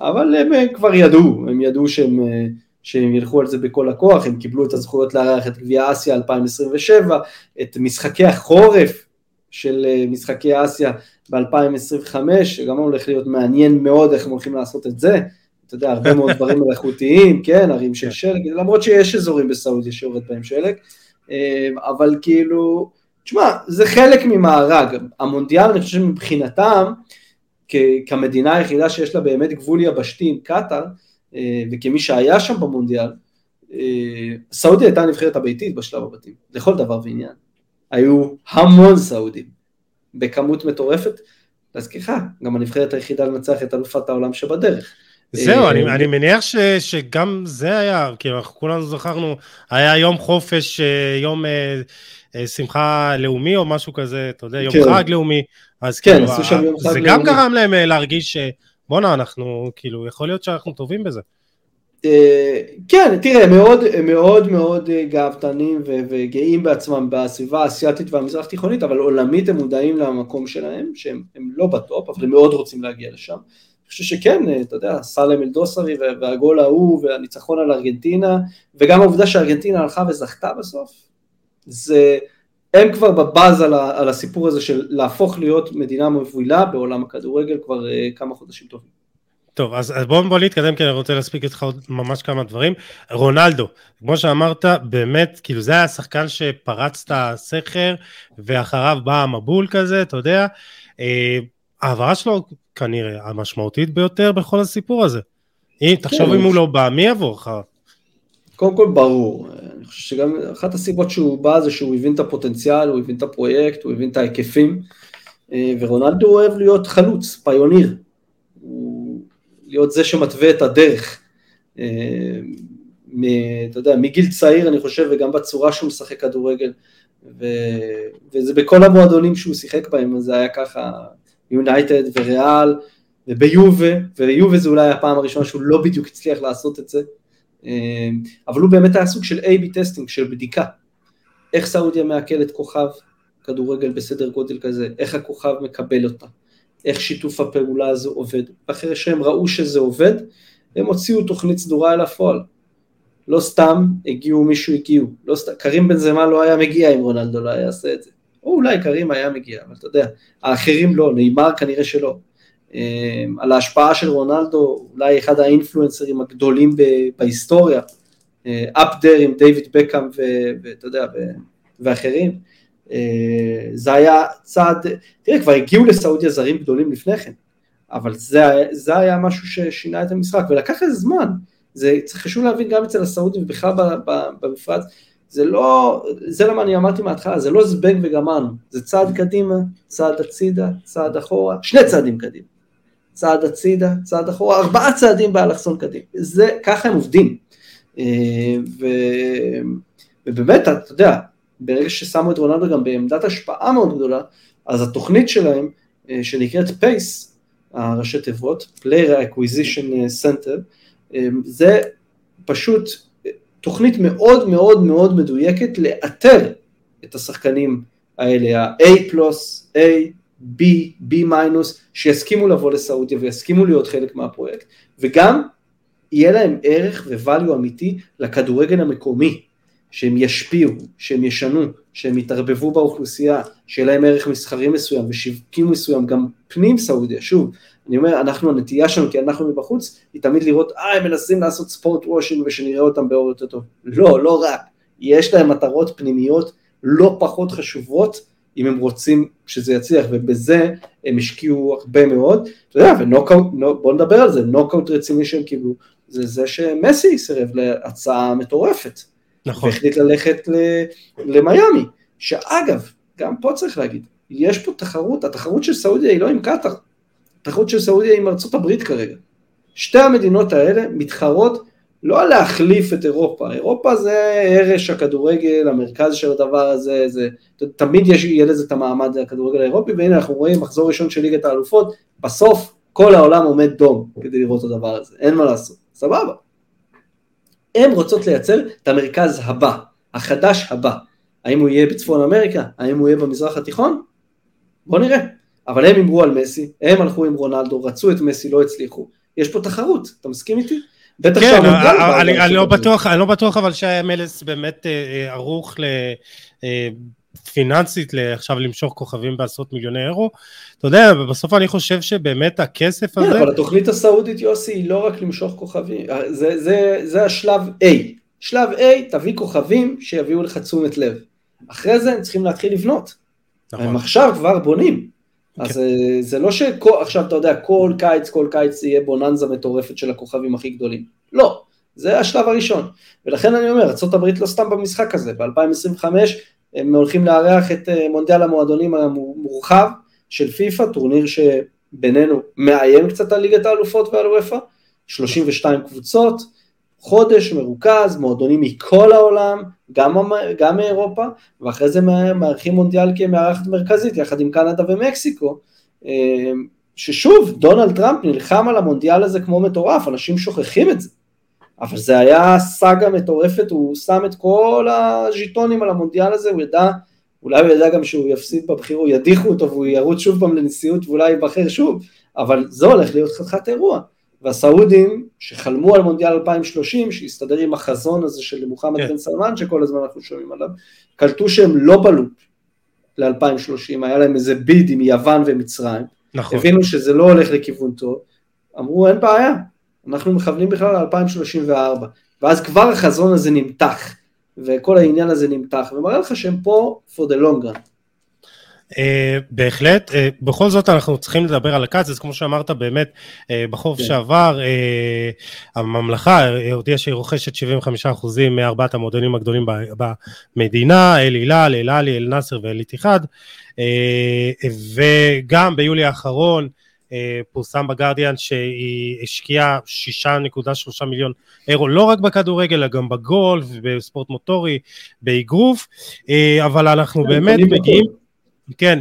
אבל הם אה, כבר ידעו, הם ידעו שהם, אה, שהם ילכו על זה בכל הכוח, הם קיבלו את הזכויות לארח את גביע אסיה 2027, את משחקי החורף של משחקי אסיה ב-2025, שגם הולך להיות מעניין מאוד איך הם הולכים לעשות את זה. אתה יודע, הרבה מאוד דברים מלאכותיים, כן, ערים של כן. שלג, למרות שיש אזורים בסעודיה שיורד בהם שלג, אמ, אבל כאילו, תשמע, זה חלק ממארג, המונדיאל, אני חושב שמבחינתם, כמדינה היחידה שיש לה באמת גבול יבשתי עם קטאר, אה, וכמי שהיה שם במונדיאל, אה, סעודיה הייתה הנבחרת הביתית בשלב הבתים, לכל דבר ועניין. היו המון סעודים, בכמות מטורפת. להזכירך, גם הנבחרת היחידה לנצח את אלופת העולם שבדרך. זהו, אני, אה, אני מניח ש, שגם זה היה, כאילו אנחנו כולנו זכרנו, היה יום חופש, אה, יום אה, שמחה לאומי או משהו כזה, אתה יודע, יום כן. חג לאומי, אז כן, כאילו, עשו שם יום חג זה לאומי. גם גרם להם להרגיש שבואנה, אנחנו, כאילו, יכול להיות שאנחנו טובים בזה. כן, תראה, מאוד מאוד מאוד גאוותנים וגאים בעצמם בסביבה האסייתית והמזרח תיכונית, אבל עולמית הם מודעים למקום שלהם, שהם לא בטופ, אבל הם מאוד רוצים להגיע לשם. חושב שכן, אה, אתה יודע, סלם אלדוסרי והגול ההוא והניצחון על ארגנטינה, וגם העובדה שארגנטינה הלכה וזכתה בסוף, זה, הם כבר בבאז על, על הסיפור הזה של להפוך להיות מדינה מובילה בעולם הכדורגל כבר uh, כמה חודשים טובים. טוב, אז, אז בואו בוא נתקדם, כי אני רוצה להספיק איתך עוד ממש כמה דברים. רונלדו, כמו שאמרת, באמת, כאילו זה היה השחקן שפרץ את הסכר, ואחריו בא המבול כזה, אתה יודע. אה, ההעברה שלו כנראה המשמעותית ביותר בכל הסיפור הזה. אם, כן, תחשוב אם הוא לא בא, מי יבוא אחר? קודם כל ברור, אני חושב שגם אחת הסיבות שהוא בא זה שהוא הבין את הפוטנציאל, הוא הבין את הפרויקט, הוא הבין את ההיקפים, אה, ורונלדו אוהב להיות חלוץ, פיוניר, הוא להיות זה שמתווה את הדרך. אה, אתה יודע, מגיל צעיר אני חושב, וגם בצורה שהוא משחק כדורגל, ו... וזה בכל המועדונים שהוא שיחק בהם, זה היה ככה יונייטד וריאל וביובה, ויובה זה אולי הפעם הראשונה שהוא לא בדיוק הצליח לעשות את זה, אמ, אבל הוא באמת היה סוג של A-B testing, של בדיקה. איך סעודיה מעכלת כוכב כדורגל בסדר גודל כזה, איך הכוכב מקבל אותה, איך שיתוף הפעולה הזו עובד. אחרי שהם ראו שזה עובד, הם הוציאו תוכנית סדורה אל הפועל. לא סתם הגיעו מישהו הגיעו, לא סתם, קרים בן זמה לא היה מגיע אם רונלדו לא היה עושה את זה. או אולי קרים היה מגיע, אבל אתה יודע, האחרים לא, נאמר כנראה שלא. אמ, על ההשפעה של רונלדו, אולי אחד האינפלואנסרים הגדולים בהיסטוריה, אפ דר עם דיוויד בקאם ואתה יודע, ואחרים, אה, זה היה צעד, תראה, כבר הגיעו לסעודיה זרים גדולים לפני כן, אבל זה, זה היה משהו ששינה את המשחק, ולקח איזה זמן, זה חשוב להבין גם אצל הסעודים ובכלל במפרץ, זה לא, זה למה אני אמרתי מההתחלה, זה לא זבנג וגמרנו, זה צעד קדימה, צעד הצידה, צעד אחורה, שני צעדים קדימה, צעד הצידה, צעד אחורה, ארבעה צעדים באלכסון קדימה, זה, ככה הם עובדים, אה, ו, ובאמת, אתה יודע, ברגע ששמו את רונלדו גם בעמדת השפעה מאוד גדולה, אז התוכנית שלהם, אה, שנקראת פייס, הראשי תיבות, Player Acquisition Center, אה, זה פשוט תוכנית מאוד מאוד מאוד מדויקת לאתר את השחקנים האלה, ה-A פלוס, A, B, B מינוס, שיסכימו לבוא לסעודיה ויסכימו להיות חלק מהפרויקט, וגם יהיה להם ערך וvalue אמיתי לכדורגל המקומי, שהם ישפיעו, שהם ישנו, שהם יתערבבו באוכלוסייה, שיהיה להם ערך מסחרי מסוים ושיווקים מסוים, גם פנים סעודיה, שוב, אני אומר, אנחנו, הנטייה שלנו, כי אנחנו מבחוץ, היא תמיד לראות, אה, הם מנסים לעשות ספורט וושינג ושנראה אותם באור יותר טוב. לא, לא רק. יש להם מטרות פנימיות לא פחות חשובות, אם הם רוצים שזה יצליח, ובזה הם השקיעו הרבה מאוד. אתה יודע, ונוקאוט, בוא נדבר על זה, נוקאוט רציני שהם קיבלו, זה זה שמסי סירב להצעה מטורפת. נכון. והחליט ללכת למיאמי, שאגב, גם פה צריך להגיד, יש פה תחרות, התחרות של סעודיה היא לא עם קטאר, התחרות של סעודיה עם ארצות הברית כרגע. שתי המדינות האלה מתחרות לא להחליף את אירופה, אירופה זה הרש הכדורגל, המרכז של הדבר הזה, זה, תמיד יש, יהיה לזה את המעמד הכדורגל האירופי, והנה אנחנו רואים מחזור ראשון של ליגת האלופות, בסוף כל העולם עומד דום כדי לראות את הדבר הזה, אין מה לעשות, סבבה. הן רוצות לייצר את המרכז הבא, החדש הבא. האם הוא יהיה בצפון אמריקה? האם הוא יהיה במזרח התיכון? בוא נראה. אבל הם הימרו על מסי, הם הלכו עם רונלדו, רצו את מסי, לא הצליחו. יש פה תחרות, אתה מסכים איתי? בטח כן, אני, לא בטוח, אני לא בטוח אבל שהמלס באמת אה, אה, ערוך ל... אה, פיננסית עכשיו למשוך כוכבים בעשרות מיליוני אירו. אתה יודע, בסוף אני חושב שבאמת הכסף הזה... כן, אבל התוכנית הסעודית, יוסי, היא לא רק למשוך כוכבים, זה, זה, זה השלב A. שלב A, תביא כוכבים שיביאו לך תשומת לב. אחרי זה הם צריכים להתחיל לבנות. נכון. הם עכשיו כבר בונים. אז כן. זה לא שעכשיו אתה יודע, כל קיץ, כל קיץ יהיה בוננזה מטורפת של הכוכבים הכי גדולים. לא, זה השלב הראשון. ולכן אני אומר, ארה"ב לא סתם במשחק הזה, ב-2025 הם הולכים לארח את אה, מונדיאל המועדונים המורחב של פיפ"א, טורניר שבינינו מאיים קצת על ליגת האלופות ועל וופא, 32 קבוצות, חודש מרוכז, מועדונים מכל העולם, גם, גם מאירופה, ואחרי זה מארחים מונדיאל כמארחת מרכזית יחד עם קנדה ומקסיקו, אה, ששוב, דונלד טראמפ נלחם על המונדיאל הזה כמו מטורף, אנשים שוכחים את זה. אבל זה היה סאגה מטורפת, הוא שם את כל הז'יטונים על המונדיאל הזה, הוא ידע, אולי הוא ידע גם שהוא יפסיד בבחירות, ידיחו אותו והוא ירוץ שוב פעם לנשיאות ואולי ייבחר שוב, אבל זה הולך להיות חתיכת אירוע. והסעודים שחלמו על מונדיאל 2030, שהסתדר עם החזון הזה של מוחמד כן. בן סלמן, שכל הזמן אנחנו שומעים עליו, קלטו שהם לא בלופ ל-2030, היה להם איזה ביד עם יוון ומצרים, נכון. הבינו שזה לא הולך לכיוון טוב, אמרו אין בעיה, אנחנו מכוונים בכלל ל-2034, ואז כבר החזון הזה נמתח, וכל העניין הזה נמתח, ומראה לך שהם פה for the long run. Uh, בהחלט, uh, בכל זאת אנחנו צריכים לדבר על הקיץ, אז כמו שאמרת באמת, uh, בחורף כן. שעבר uh, הממלכה הודיעה שהיא רוכשת 75% מארבעת המועדונים הגדולים במדינה, אל הילל, אל עלי, אל נאסר ואל איתיחד, uh, וגם ביולי האחרון אה, פורסם בגרדיאן שהיא השקיעה 6.3 מיליון אירו לא רק בכדורגל אלא גם בגולף, בספורט מוטורי, באגרוף, אה, אבל אנחנו כן, באמת מגיעים, כן,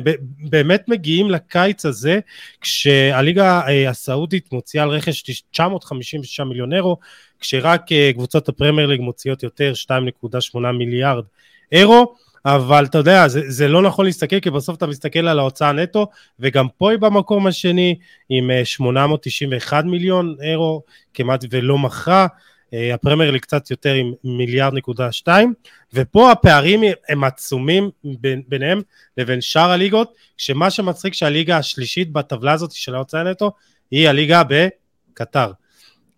באמת מגיעים לקיץ הזה כשהליגה אה, הסעודית מוציאה על רכש 956 מיליון אירו, כשרק קבוצות הפרמייר ליג מוציאות יותר 2.8 מיליארד אירו. אבל אתה יודע, זה, זה לא נכון להסתכל, כי בסוף אתה מסתכל על ההוצאה נטו, וגם פה היא במקום השני, עם 891 אה, מיליון אירו, כמעט ולא מכרה, אה, הפרמייר ליג קצת יותר עם מיליארד נקודה שתיים, ופה הפערים הם עצומים בין, ביניהם לבין שאר הליגות, שמה שמצחיק שהליגה השלישית בטבלה הזאת של ההוצאה נטו, היא הליגה בקטר.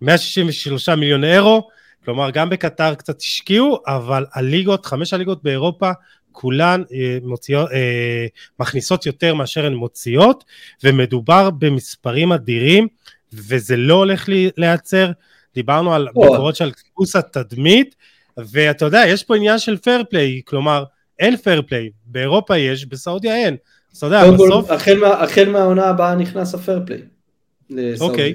163 מיליון אירו, כלומר גם בקטר קצת השקיעו, אבל הליגות, חמש הליגות באירופה, כולן אה, מוציאות, אה, מכניסות יותר מאשר הן מוציאות, ומדובר במספרים אדירים, וזה לא הולך להיעצר. דיברנו על ביקורות של שיפור התדמית, ואתה יודע, יש פה עניין של fair play, כלומר, אין fair play, באירופה יש, בסעודיה אין. אז אתה יודע, בסוף... החל מהעונה הבאה נכנס ה fair play. אוקיי.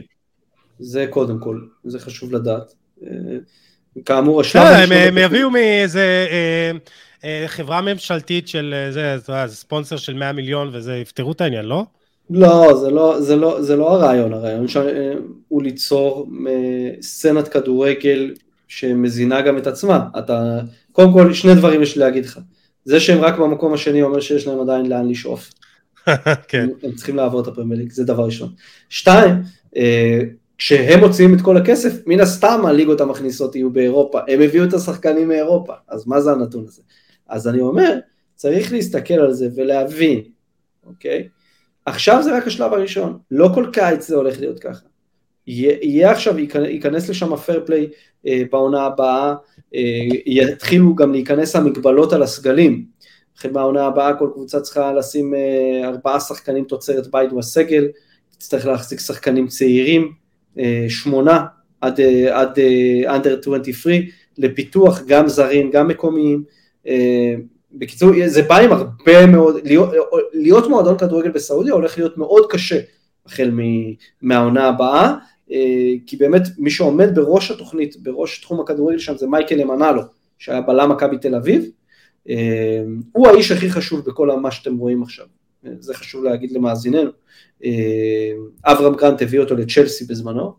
זה קודם כל, זה חשוב לדעת. כאמור השלב... הם יביאו מאיזה אה, אה, חברה ממשלתית של, אה, זה, ספונסר של 100 מיליון וזה, יפתרו את העניין, לא? לא, זה לא, זה לא, זה לא הרעיון, הרעיון הוא ליצור סצנת כדורגל שמזינה גם את עצמה. אתה, קודם כל, שני דברים יש לי להגיד לך. זה שהם רק במקום השני אומר שיש להם עדיין לאן לשאוף. כן. הם צריכים לעבור את הפרמייר ליג, זה דבר ראשון. שתיים, כשהם מוציאים את כל הכסף, מן הסתם הליגות המכניסות יהיו באירופה, הם הביאו את השחקנים מאירופה, אז מה זה הנתון הזה? אז אני אומר, צריך להסתכל על זה ולהבין, אוקיי? עכשיו זה רק השלב הראשון, לא כל קיץ זה הולך להיות ככה. יהיה, עכשיו, ייכנס לשם הפייר פליי אה, בעונה הבאה, אה, יתחילו גם להיכנס המגבלות על הסגלים. החל מהעונה הבאה כל קבוצה צריכה לשים אה, ארבעה שחקנים תוצרת בית בסגל, תצטרך להחזיק שחקנים צעירים, אה, שמונה עד, אה, עד אה, under 23, לפיתוח גם זרים, גם מקומיים. אה, בקיצור, זה בא עם הרבה מאוד, להיות, להיות מועדון כדורגל בסעודיה הולך להיות מאוד קשה החל מהעונה הבאה, אה, כי באמת מי שעומד בראש התוכנית, בראש תחום הכדורגל שם זה מייקל אמנלו, שהיה בלם מכבי תל אביב, אה, הוא האיש הכי חשוב בכל מה שאתם רואים עכשיו, אה, זה חשוב להגיד למאזיננו. אברהם גרנט הביא אותו לצ'לסי בזמנו,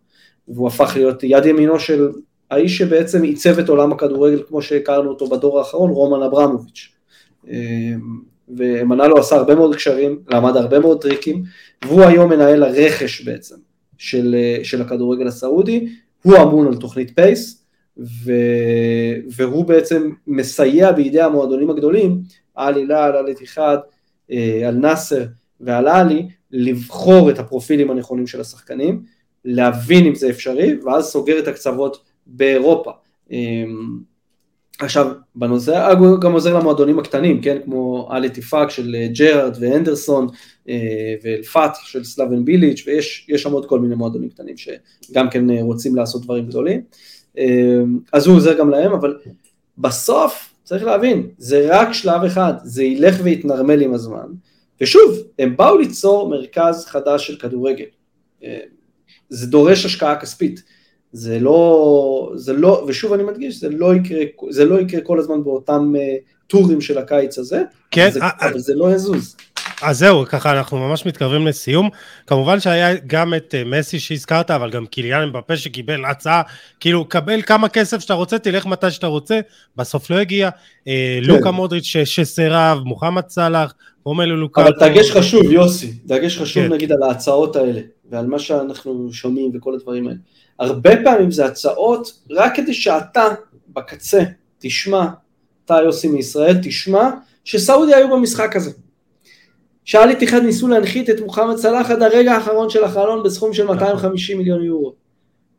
והוא הפך להיות יד ימינו של האיש שבעצם עיצב את עולם הכדורגל כמו שהכרנו אותו בדור האחרון, רומן אברמוביץ'. ומנלו עשה הרבה מאוד קשרים, למד הרבה מאוד טריקים, והוא היום מנהל הרכש בעצם של, של הכדורגל הסעודי, הוא אמון על תוכנית PACE, ו, והוא בעצם מסייע בידי המועדונים הגדולים, אל הילאל, אל איתיחאד, אל נאסר ואל אהלי, לבחור את הפרופילים הנכונים של השחקנים, להבין אם זה אפשרי, ואז סוגר את הקצוות באירופה. עכשיו, בנושא, גם עוזר למועדונים הקטנים, כן, כמו אל איתיפאק של אה, ג'רארד והנדרסון אה, ואל פתח של סלאבן ביליץ', ויש שם עוד כל מיני מועדונים קטנים שגם כן אה, רוצים לעשות דברים גדולים, אז הוא עוזר גם להם, אבל בסוף צריך להבין, זה רק שלב אחד, זה ילך ויתנרמל עם הזמן, ושוב, הם באו ליצור מרכז חדש של כדורגל, זה דורש השקעה כספית, זה לא, זה לא, ושוב אני מדגיש, זה לא יקרה, זה לא יקרה כל הזמן באותם uh, טורים של הקיץ הזה, כן, זה, אבל זה לא יזוז. אז זהו, ככה אנחנו ממש מתקרבים לסיום. כמובן שהיה גם את מסי שהזכרת, אבל גם קיליאן מבפה שקיבל הצעה, כאילו, קבל כמה כסף שאתה רוצה, תלך מתי שאתה רוצה, בסוף לא הגיע. כן. לוקה מודריץ' שסירב, מוחמד סאלח, רומלו לוקה. אבל דגש חשוב, יוסי, דגש חשוב כן. נגיד על ההצעות האלה, ועל מה שאנחנו שומעים וכל הדברים האלה. הרבה פעמים זה הצעות רק כדי שאתה בקצה תשמע, אתה יוסי מישראל, תשמע שסעודיה היו במשחק הזה. שאל איתיחד ניסו להנחית את מוחמד סלאח עד הרגע האחרון של החלון בסכום של 250 מיליון יורו.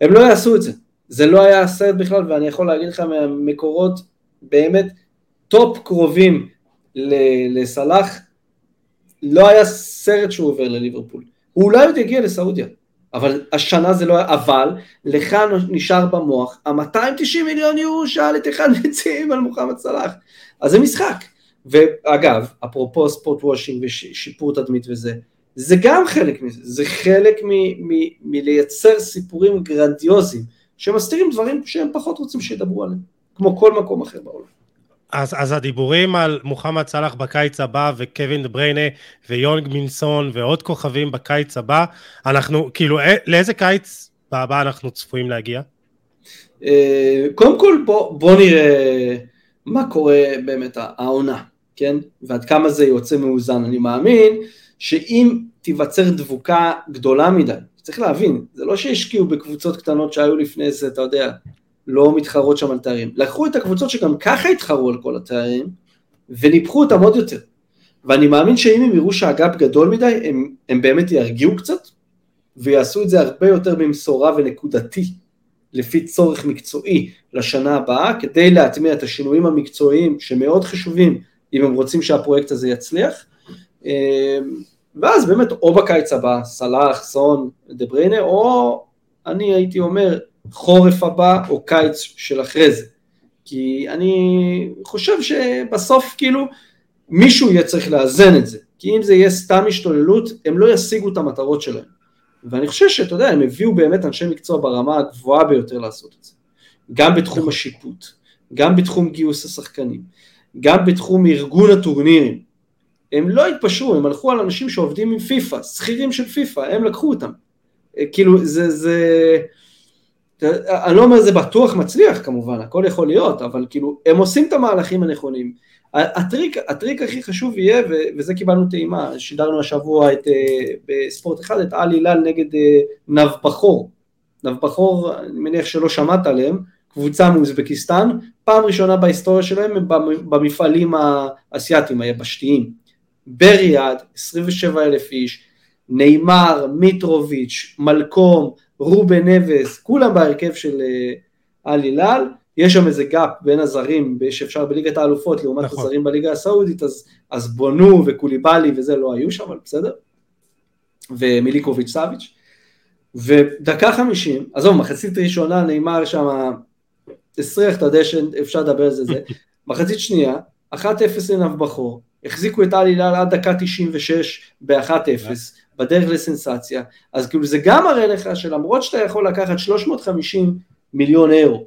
הם לא יעשו את זה. זה לא היה הסרט בכלל, ואני יכול להגיד לך מהמקורות באמת top קרובים לסלאח, לא היה סרט שהוא עוזב ליברפול. הוא אולי עוד יגיע לסעודיה. אבל השנה זה לא היה, אבל לך נשאר במוח ה-290 מיליון יורו שאל איתיחאד מציעים על מוחמד סלאח, אז זה משחק. ואגב, אפרופו sportswashing ושיפור תדמית וזה, זה גם חלק מזה, זה חלק מלייצר סיפורים גרנדיוזיים שמסתירים דברים שהם פחות רוצים שידברו עליהם, כמו כל מקום אחר בעולם. אז, אז הדיבורים על מוחמד סאלח בקיץ הבא וקווין בריינה ויונג מינסון ועוד כוכבים בקיץ הבא, אנחנו, כאילו, אה, לאיזה קיץ הבא אנחנו צפויים להגיע? אה, קודם כל בוא, בוא נראה מה קורה באמת העונה, כן? ועד כמה זה יוצא מאוזן. אני מאמין שאם תיווצר דבוקה גדולה מדי, צריך להבין, זה לא שהשקיעו בקבוצות קטנות שהיו לפני זה, אתה יודע, לא מתחרות שם על תארים. לקחו את הקבוצות שגם ככה התחרו על כל התארים, וניפחו אותם עוד יותר. ואני מאמין שאם הם יראו שהגאפ גדול מדי, הם, הם באמת ירגיעו קצת, ויעשו את זה הרבה יותר במשורה ונקודתי, לפי צורך מקצועי לשנה הבאה, כדי להטמיע את השינויים המקצועיים שמאוד חשובים אם הם רוצים שהפרויקט הזה יצליח. אמ, ואז באמת או בקיץ הבא, סלאח, סון, דה בריינה, או אני הייתי אומר חורף הבא או קיץ של אחרי זה. כי אני חושב שבסוף כאילו מישהו יהיה צריך לאזן את זה. כי אם זה יהיה סתם השתוללות, הם לא ישיגו את המטרות שלהם. ואני חושב שאתה יודע, הם הביאו באמת אנשי מקצוע ברמה הגבוהה ביותר לעשות את זה. גם בתחום השיפוט, גם בתחום גיוס השחקנים, גם בתחום ארגון הטורנירים. הם לא התפשרו, הם הלכו על אנשים שעובדים עם פיפא, שכירים של פיפא, הם לקחו אותם. כאילו זה, זה, אני לא אומר זה בטוח מצליח כמובן, הכל יכול להיות, אבל כאילו, הם עושים את המהלכים הנכונים. הטריק, הטריק הכי חשוב יהיה, וזה קיבלנו טעימה, שידרנו השבוע את, אה, בספורט אחד את על הילל נגד אה, נבבחור. נבבחור, אני מניח שלא שמעת עליהם, קבוצה מאוזבקיסטן, פעם ראשונה בהיסטוריה שלהם הם במפעלים האסייתיים היבשתיים. בריאד, 27 אלף איש, ניימאר, מיטרוביץ', מלקום, רובן נבס, כולם בהרכב של אל הילאל, יש שם איזה gap בין הזרים שאפשר בליגת האלופות לעומת נכון. הזרים בליגה הסעודית, אז, אז בונו וקוליבאלי וזה לא היו שם, אבל בסדר, ומיליקוביץ' סאביץ', ודקה חמישים, עזוב, מחצית ראשונה נאמר שם, הסריח את הדשן, אפשר לדבר על זה, זה, מחצית שנייה, 1-0 לנב בכור, החזיקו את אלי לאל עד דקה 96 ב-1-0, בדרך לסנסציה, אז כאילו זה גם מראה לך שלמרות שאתה יכול לקחת 350 מיליון אירו,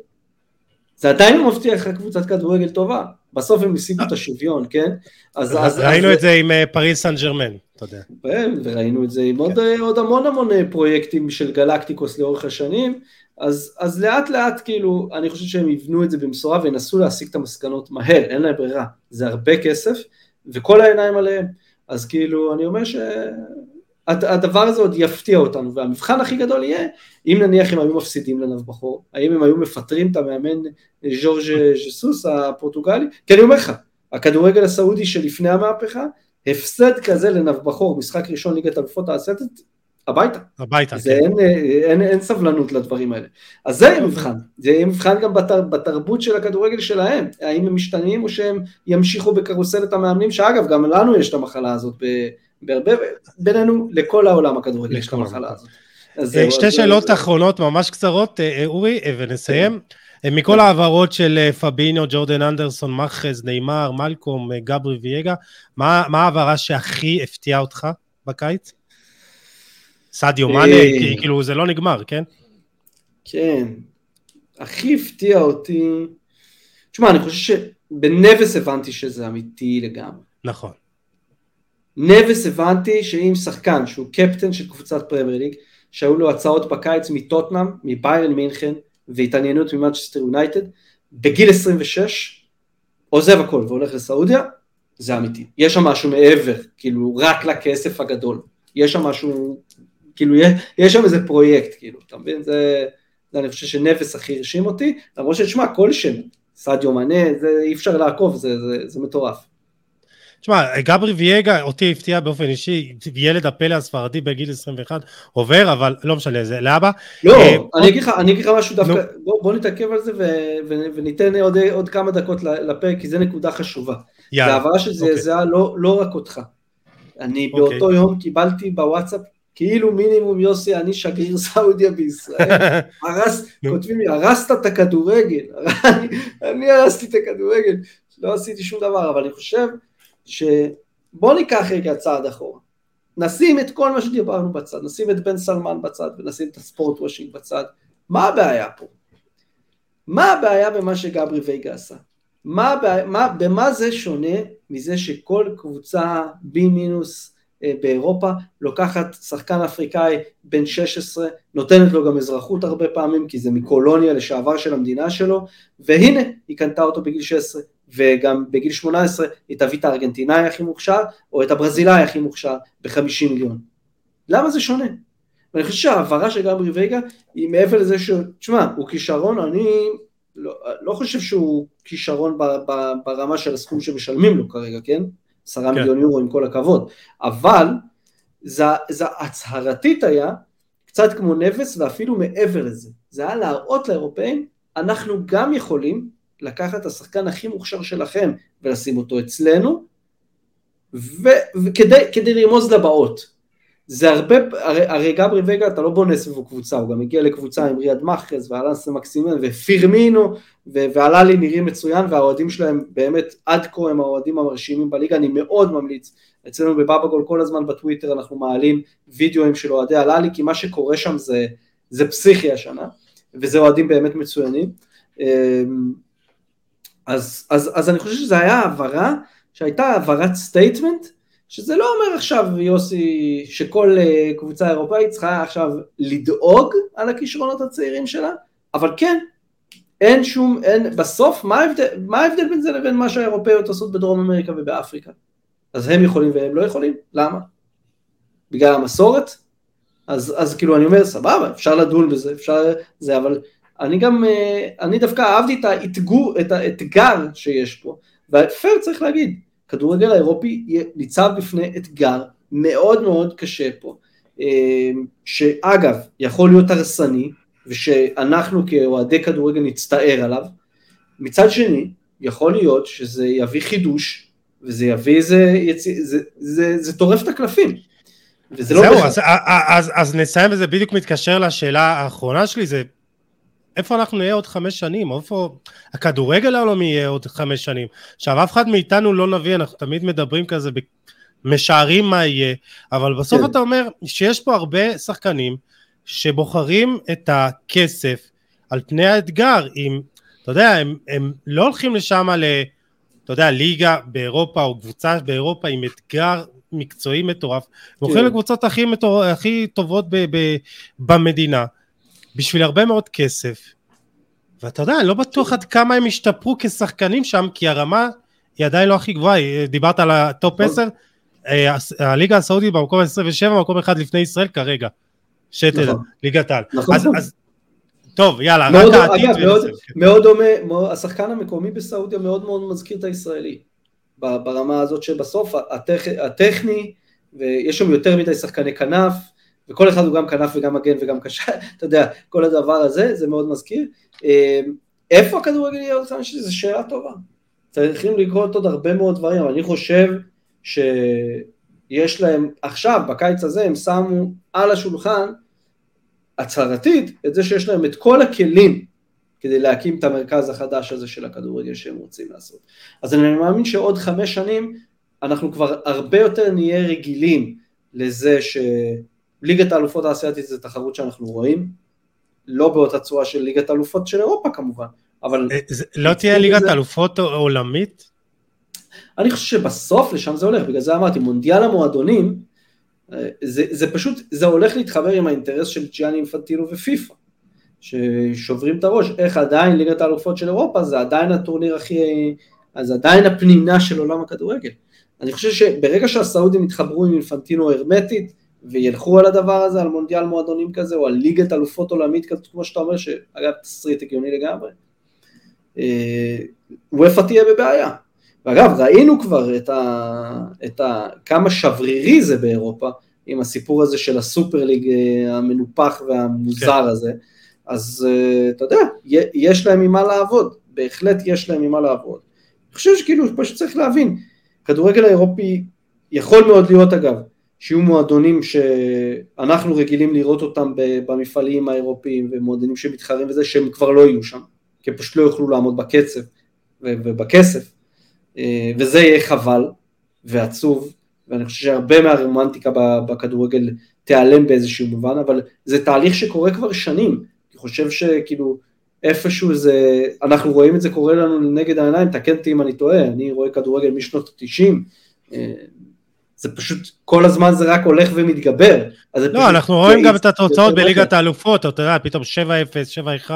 זה עדיין לא מבטיח לך קבוצת כדורגל טובה, בסוף הם השיגו את השוויון, כן? אז, אז ראינו אז... את זה עם אה, פריז סן ג'רמן, אתה יודע. כן, וראינו את זה עם עוד, כן. עוד המון המון אה, פרויקטים של גלקטיקוס לאורך השנים, אז, אז לאט לאט כאילו, אני חושב שהם יבנו את זה במשורה וינסו להשיג את המסקנות מהר, אין להם ברירה, זה הרבה כסף, וכל העיניים עליהם, אז כאילו, אני אומר ש... הדבר הזה עוד יפתיע אותנו, והמבחן הכי גדול יהיה, אם נניח הם היו מפסידים לנב בכור, האם הם היו מפטרים את המאמן ז'ורג' ז'סוס הפורטוגלי, כי אני אומר לך, הכדורגל הסעודי שלפני המהפכה, הפסד כזה לנב בכור, משחק ראשון ליגת אלופות האסייתית, הביתה. הביתה, זה כן. אין, אין, אין, אין סבלנות לדברים האלה. אז זה יהיה מבחן, זה יהיה מבחן גם בתר, בתרבות של הכדורגל שלהם, האם הם משתנים או שהם ימשיכו בקרוסלת המאמנים, שאגב, גם לנו יש את המחלה הזאת. בהרבה, בינינו, לכל העולם הכדורגל יש את המחלה הזאת. אה, שתי שאלות אחרונות ממש קצרות, אה, אה, אורי, ונסיים. מכל ההעברות של פבינו, ג'ורדן אנדרסון, מאחז, נאמר, מלקום, גברי ויגה, מה ההעברה שהכי הפתיעה אותך בקיץ? סעדיו מאנה, כאילו זה לא נגמר, כן? כן. הכי הפתיע אותי... תשמע, אני חושב שבנבס הבנתי שזה אמיתי לגמרי. נכון. נבס הבנתי שאם שחקן שהוא קפטן של קבוצת פרמייר ליג, שהיו לו הצעות בקיץ מטוטנאם, מביירן מינכן והתעניינות ממנצ'סטר יונייטד, בגיל 26 עוזב הכל והולך לסעודיה, זה אמיתי. יש שם משהו מעבר, כאילו רק לכסף הגדול. יש שם משהו, כאילו יש שם איזה פרויקט, כאילו, אתה מבין? זה, זה אני חושב שנבס הכי הרשים אותי, למרות שתשמע, כל שם, סעדיו מנה, זה אי אפשר לעקוב, זה, זה, זה מטורף. תשמע, גברי ויגה אותי הפתיע באופן אישי, ילד הפלא הספרדי בגיל 21 עובר, אבל לא משנה, זה לאבא. לא, אה, אני אגיד אגיד לך משהו דווקא, בוא, בוא נתעכב על זה ו, ו, וניתן עוד, עוד כמה דקות לפרק, כי זו נקודה חשובה. יאללה. זה העברה שזעזעה אוקיי. לא, לא רק אותך. אני אוקיי. באותו יום קיבלתי בוואטסאפ, כאילו מינימום יוסי, אני שגריר סעודיה בישראל. הרס, כותבים לי, הרסת את הכדורגל. אני הרסתי את הכדורגל. לא עשיתי שום דבר, אבל אני חושב שבוא ניקח רגע צעד אחורה. נשים את כל מה שדיברנו בצד, נשים את בן סלמן בצד ונשים את הספורט וושינג בצד. מה הבעיה פה? מה הבעיה במה שגברי וייגה עשה? מה הבעיה, מה, במה זה שונה מזה שכל קבוצה B מינוס אה, באירופה לוקחת שחקן אפריקאי בן 16, נותנת לו גם אזרחות הרבה פעמים כי זה מקולוניה לשעבר של המדינה שלו, והנה היא קנתה אותו בגיל 16, וגם בגיל 18 היא תביא את הארגנטינאי הכי מוכשר, או את הברזילאי הכי מוכשר ב-50 מיליון. למה זה שונה? ואני חושב שההעברה של גברי וייגה היא מעבר לזה ש... תשמע, הוא כישרון, אני לא, לא חושב שהוא כישרון ב, ב, ברמה של הסכום שמשלמים לו כרגע, כן? עשרה כן. מיליון יורו עם כל הכבוד, אבל זה, זה הצהרתית היה קצת כמו נבס ואפילו מעבר לזה, זה היה להראות לאירופאים, אנחנו גם יכולים לקחת את השחקן הכי מוכשר שלכם ולשים אותו אצלנו, וכדי לרמוז לבאות. זה הרבה, הרי, הרי גברי וגה אתה לא בונה סביבו קבוצה, הוא גם הגיע לקבוצה עם ריאד מאחז ואלנסה מקסימן ופירמינו ועלה לי נראים מצוין והאוהדים שלהם באמת עד כה הם האוהדים המרשימים בליגה, אני מאוד ממליץ, אצלנו בבאבא גול כל הזמן בטוויטר אנחנו מעלים וידאוים של אוהדי הללי כי מה שקורה שם זה, זה פסיכי השנה וזה אוהדים באמת מצוינים אמ, אז, אז, אז אני חושב שזו הייתה העברה שהייתה העברת statement שזה לא אומר עכשיו יוסי שכל אה, קבוצה אירופאית צריכה עכשיו לדאוג על הכישרונות הצעירים שלה, אבל כן, אין שום, אין, בסוף מה ההבדל, מה ההבדל בין זה לבין מה שהאירופאיות עושות בדרום אמריקה ובאפריקה? אז הם יכולים והם לא יכולים, למה? בגלל המסורת? אז, אז כאילו אני אומר סבבה, אפשר לדון בזה, אפשר זה, אבל אני גם, אה, אני דווקא אהבתי את, האתגור, את האתגר שיש פה, ופייר צריך להגיד, כדורגל האירופי ניצב בפני אתגר מאוד מאוד קשה פה, אה, שאגב, יכול להיות הרסני, ושאנחנו כאוהדי כדורגל נצטער עליו, מצד שני, יכול להיות שזה יביא חידוש, וזה יביא איזה, זה, זה, זה, זה טורף את הקלפים. וזה לא זהו, לא אז, אז, אז נסיים וזה בדיוק מתקשר לשאלה האחרונה שלי, זה איפה אנחנו נהיה עוד חמש שנים, איפה הכדורגל העולמי יהיה עוד חמש שנים. עכשיו, אף אחד מאיתנו לא נביא, אנחנו תמיד מדברים כזה, משערים מה יהיה, אבל בסוף כן. אתה אומר שיש פה הרבה שחקנים שבוחרים את הכסף על פני האתגר, אם, אתה יודע, הם, הם לא הולכים לשם ל... אתה יודע, ליגה באירופה או קבוצה באירופה עם אתגר מקצועי מטורף, כן. לקבוצות הכי, מטור... הכי טובות ב... ב... במדינה. בשביל הרבה מאוד כסף. ואתה יודע, אני לא בטוח עד כמה הם השתפרו כשחקנים שם, כי הרמה היא עדיין לא הכי גבוהה. דיברת על ה top 10, נכון. אה, הליגה הסעודית במקום ה-27, מקום אחד לפני ישראל כרגע. שתדע, נכון. ליגת העל. נכון. אז, אז טוב, יאללה, מאוד, רק העתיד. אגב, מאוד, מאוד דומה, מאוד, השחקן המקומי בסעודיה מאוד מאוד מזכיר את הישראלי. ברמה הזאת שבסוף הטכ, הטכני, ויש שם יותר מדי שחקני כנף, וכל אחד הוא גם כנף וגם מגן וגם קשה, אתה יודע, כל הדבר הזה, זה מאוד מזכיר. אמ, איפה הכדורגל יהיה עוד חמש זו שאלה טובה. צריכים לקרות עוד הרבה מאוד דברים, אבל אני חושב שיש להם, עכשיו, בקיץ הזה, הם שמו על השולחן, הצהרתית, את זה שיש להם את כל הכלים כדי להקים את המרכז החדש הזה של הכדורגל שהם רוצים לעשות. אז אני מאמין שעוד חמש שנים אנחנו כבר הרבה יותר נהיה רגילים לזה ש... ליגת האלופות האסייתית זה תחרות שאנחנו רואים, לא באותה צורה של ליגת האלופות של אירופה כמובן, אבל... אה, לא תהיה ליגת האלופות עולמית? אני חושב שבסוף לשם זה הולך, בגלל זה אמרתי, מונדיאל המועדונים, אה, זה, זה פשוט, זה הולך להתחבר עם האינטרס של ג'יאני אינפנטילו ופיפ"א, ששוברים את הראש, איך עדיין ליגת האלופות של אירופה זה עדיין הטורניר הכי, אז עדיין הפנינה של עולם הכדורגל. אני חושב שברגע שהסעודים יתחברו עם אינפנטינו הרמטית, וילכו על הדבר הזה, על מונדיאל מועדונים כזה, או על ליגת אלופות עולמית כזאת, כמו שאתה אומר, שאגב תסריט הגיוני לגמרי, אה, וופא תהיה בבעיה. ואגב, ראינו כבר את, ה, את ה, כמה שברירי זה באירופה, עם הסיפור הזה של הסופר ליג אה, המנופח והמוזר כן. הזה, אז אה, אתה יודע, יש להם ממה לעבוד, בהחלט יש להם ממה לעבוד. אני חושב שכאילו, פשוט צריך להבין, כדורגל האירופי יכול מאוד להיות אגב, שיהיו מועדונים שאנחנו רגילים לראות אותם במפעלים האירופיים ומועדונים שמתחרים וזה, שהם כבר לא יהיו שם, כי הם פשוט לא יוכלו לעמוד בקצב ובכסף, אה, וזה יהיה חבל ועצוב, ואני חושב שהרבה מהרומנטיקה בכדורגל תיעלם באיזשהו מובן, אבל זה תהליך שקורה כבר שנים, אני חושב שכאילו איפשהו זה, אנחנו רואים את זה קורה לנו לנגד העיניים, תקן אותי אם אני טועה, אני רואה כדורגל משנות ה-90, זה פשוט, כל הזמן זה רק הולך ומתגבר. לא, אנחנו רואים גם את התוצאות בליגת האלופות, אתה יודע, פתאום 7-0, 7-1,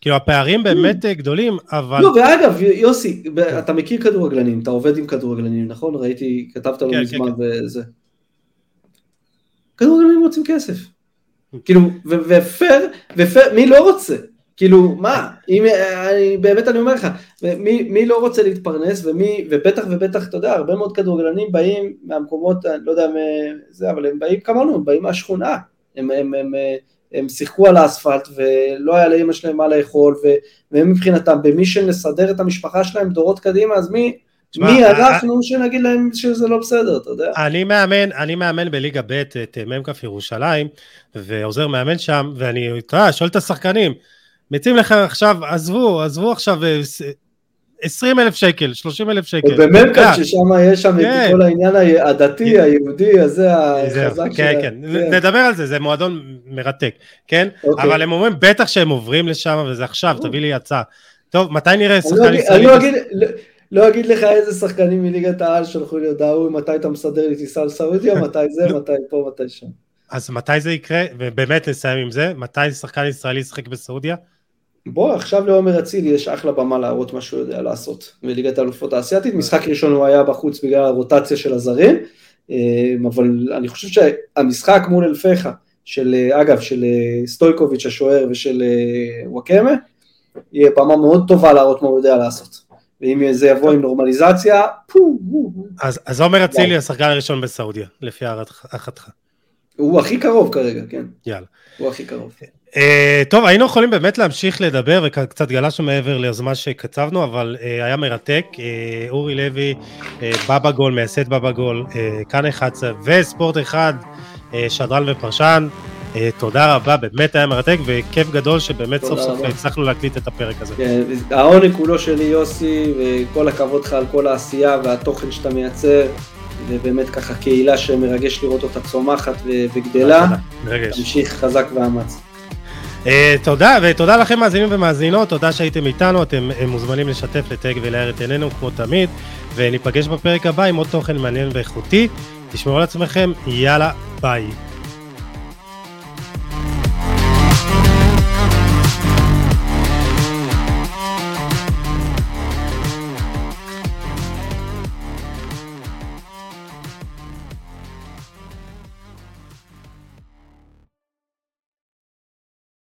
כאילו הפערים באמת גדולים, אבל... לא, ואגב, יוסי, אתה מכיר כדורגלנים, אתה עובד עם כדורגלנים, נכון? ראיתי, כתבת לו כן, מזמן כן, כן. וזה. כדורגלנים רוצים כסף. כאילו, ופייר, ופייר, מי לא רוצה? כאילו, מה, אם, אני, באמת אני אומר לך, מי, מי לא רוצה להתפרנס, ומי, ובטח ובטח, אתה יודע, הרבה מאוד כדורגלנים באים מהמקומות, אני לא יודע, זה, אבל הם באים כמונו, הם באים מהשכונה, הם, הם, הם, הם, הם שיחקו על האספלט, ולא היה לאמא שלהם מה לאכול, והם מבחינתם, במי שנסדר את המשפחה שלהם דורות קדימה, אז מי, שמה, מי אנחנו שנגיד להם שזה לא בסדר, אתה יודע? אני מאמן, אני מאמן בליגה ב' את מ"כ ירושלים, ועוזר מאמן שם, ואני, אתה שואל את השחקנים, מציעים לך עכשיו, עזבו, עזבו עכשיו 20 אה, אלף שקל, 30 אלף שקל. ובמרקאט ששם יש שם את כן. כל העניין הדתי, היהודי, הזה החזק כן, כן, נדבר על זה, זה מועדון מרתק, כן? אוקיי. אבל הם אומרים, בטח שהם עוברים לשם, וזה עכשיו, תביא לי הצעה. טוב, מתי נראה לא שחקן ישראלי? לא, לא אגיד לך איזה שחקנים מליגת העל שלחו לי הודעה, מתי אתה מסדר לי טיסה לסעודיה, מתי זה, מתי פה, מתי שם. אז מתי זה יקרה? ובאמת נסיים עם זה, מתי שחקן ישראלי ישחק בסעודיה? בוא, עכשיו לעומר אצילי יש אחלה במה להראות מה שהוא יודע לעשות בליגת האלופות האסייתית, משחק ראשון הוא היה בחוץ בגלל הרוטציה של הזרים, אה, אבל אני חושב שהמשחק מול אלפחה, של, אגב, של סטויקוביץ' השוער ושל וואקמה, יהיה במה מאוד טובה להראות מה הוא יודע לעשות. ואם זה יבוא עם נורמליזציה, פו, אז, אז עומר אצילי השחקן הראשון בסעודיה, לפי הערכתך. הוא הכי קרוב כרגע, כן. יאללה. הוא הכי קרוב. Uh, טוב, היינו יכולים באמת להמשיך לדבר, וקצת גלשנו מעבר ליוזמה שכתבנו, אבל uh, היה מרתק. Uh, אורי לוי, uh, בבא גול, מייסד בבא גול, uh, כאן 11, וספורט אחד, uh, שדרן ופרשן. Uh, תודה רבה, באמת היה מרתק, וכיף גדול שבאמת סוף סוף הצלחנו להקליט את הפרק הזה. כן, העונג כולו שלי יוסי, וכל הכבוד לך על כל העשייה והתוכן שאתה מייצר. ובאמת ככה קהילה שמרגש לראות אותה צומחת וגדלה. תמשיך חזק ואמץ. Uh, תודה, ותודה לכם מאזינים ומאזינות, תודה שהייתם איתנו, אתם uh, מוזמנים לשתף, לטייג ולהאר את עינינו כמו תמיד, וניפגש בפרק הבא עם עוד תוכן מעניין ואיכותי. תשמעו על עצמכם, יאללה, ביי.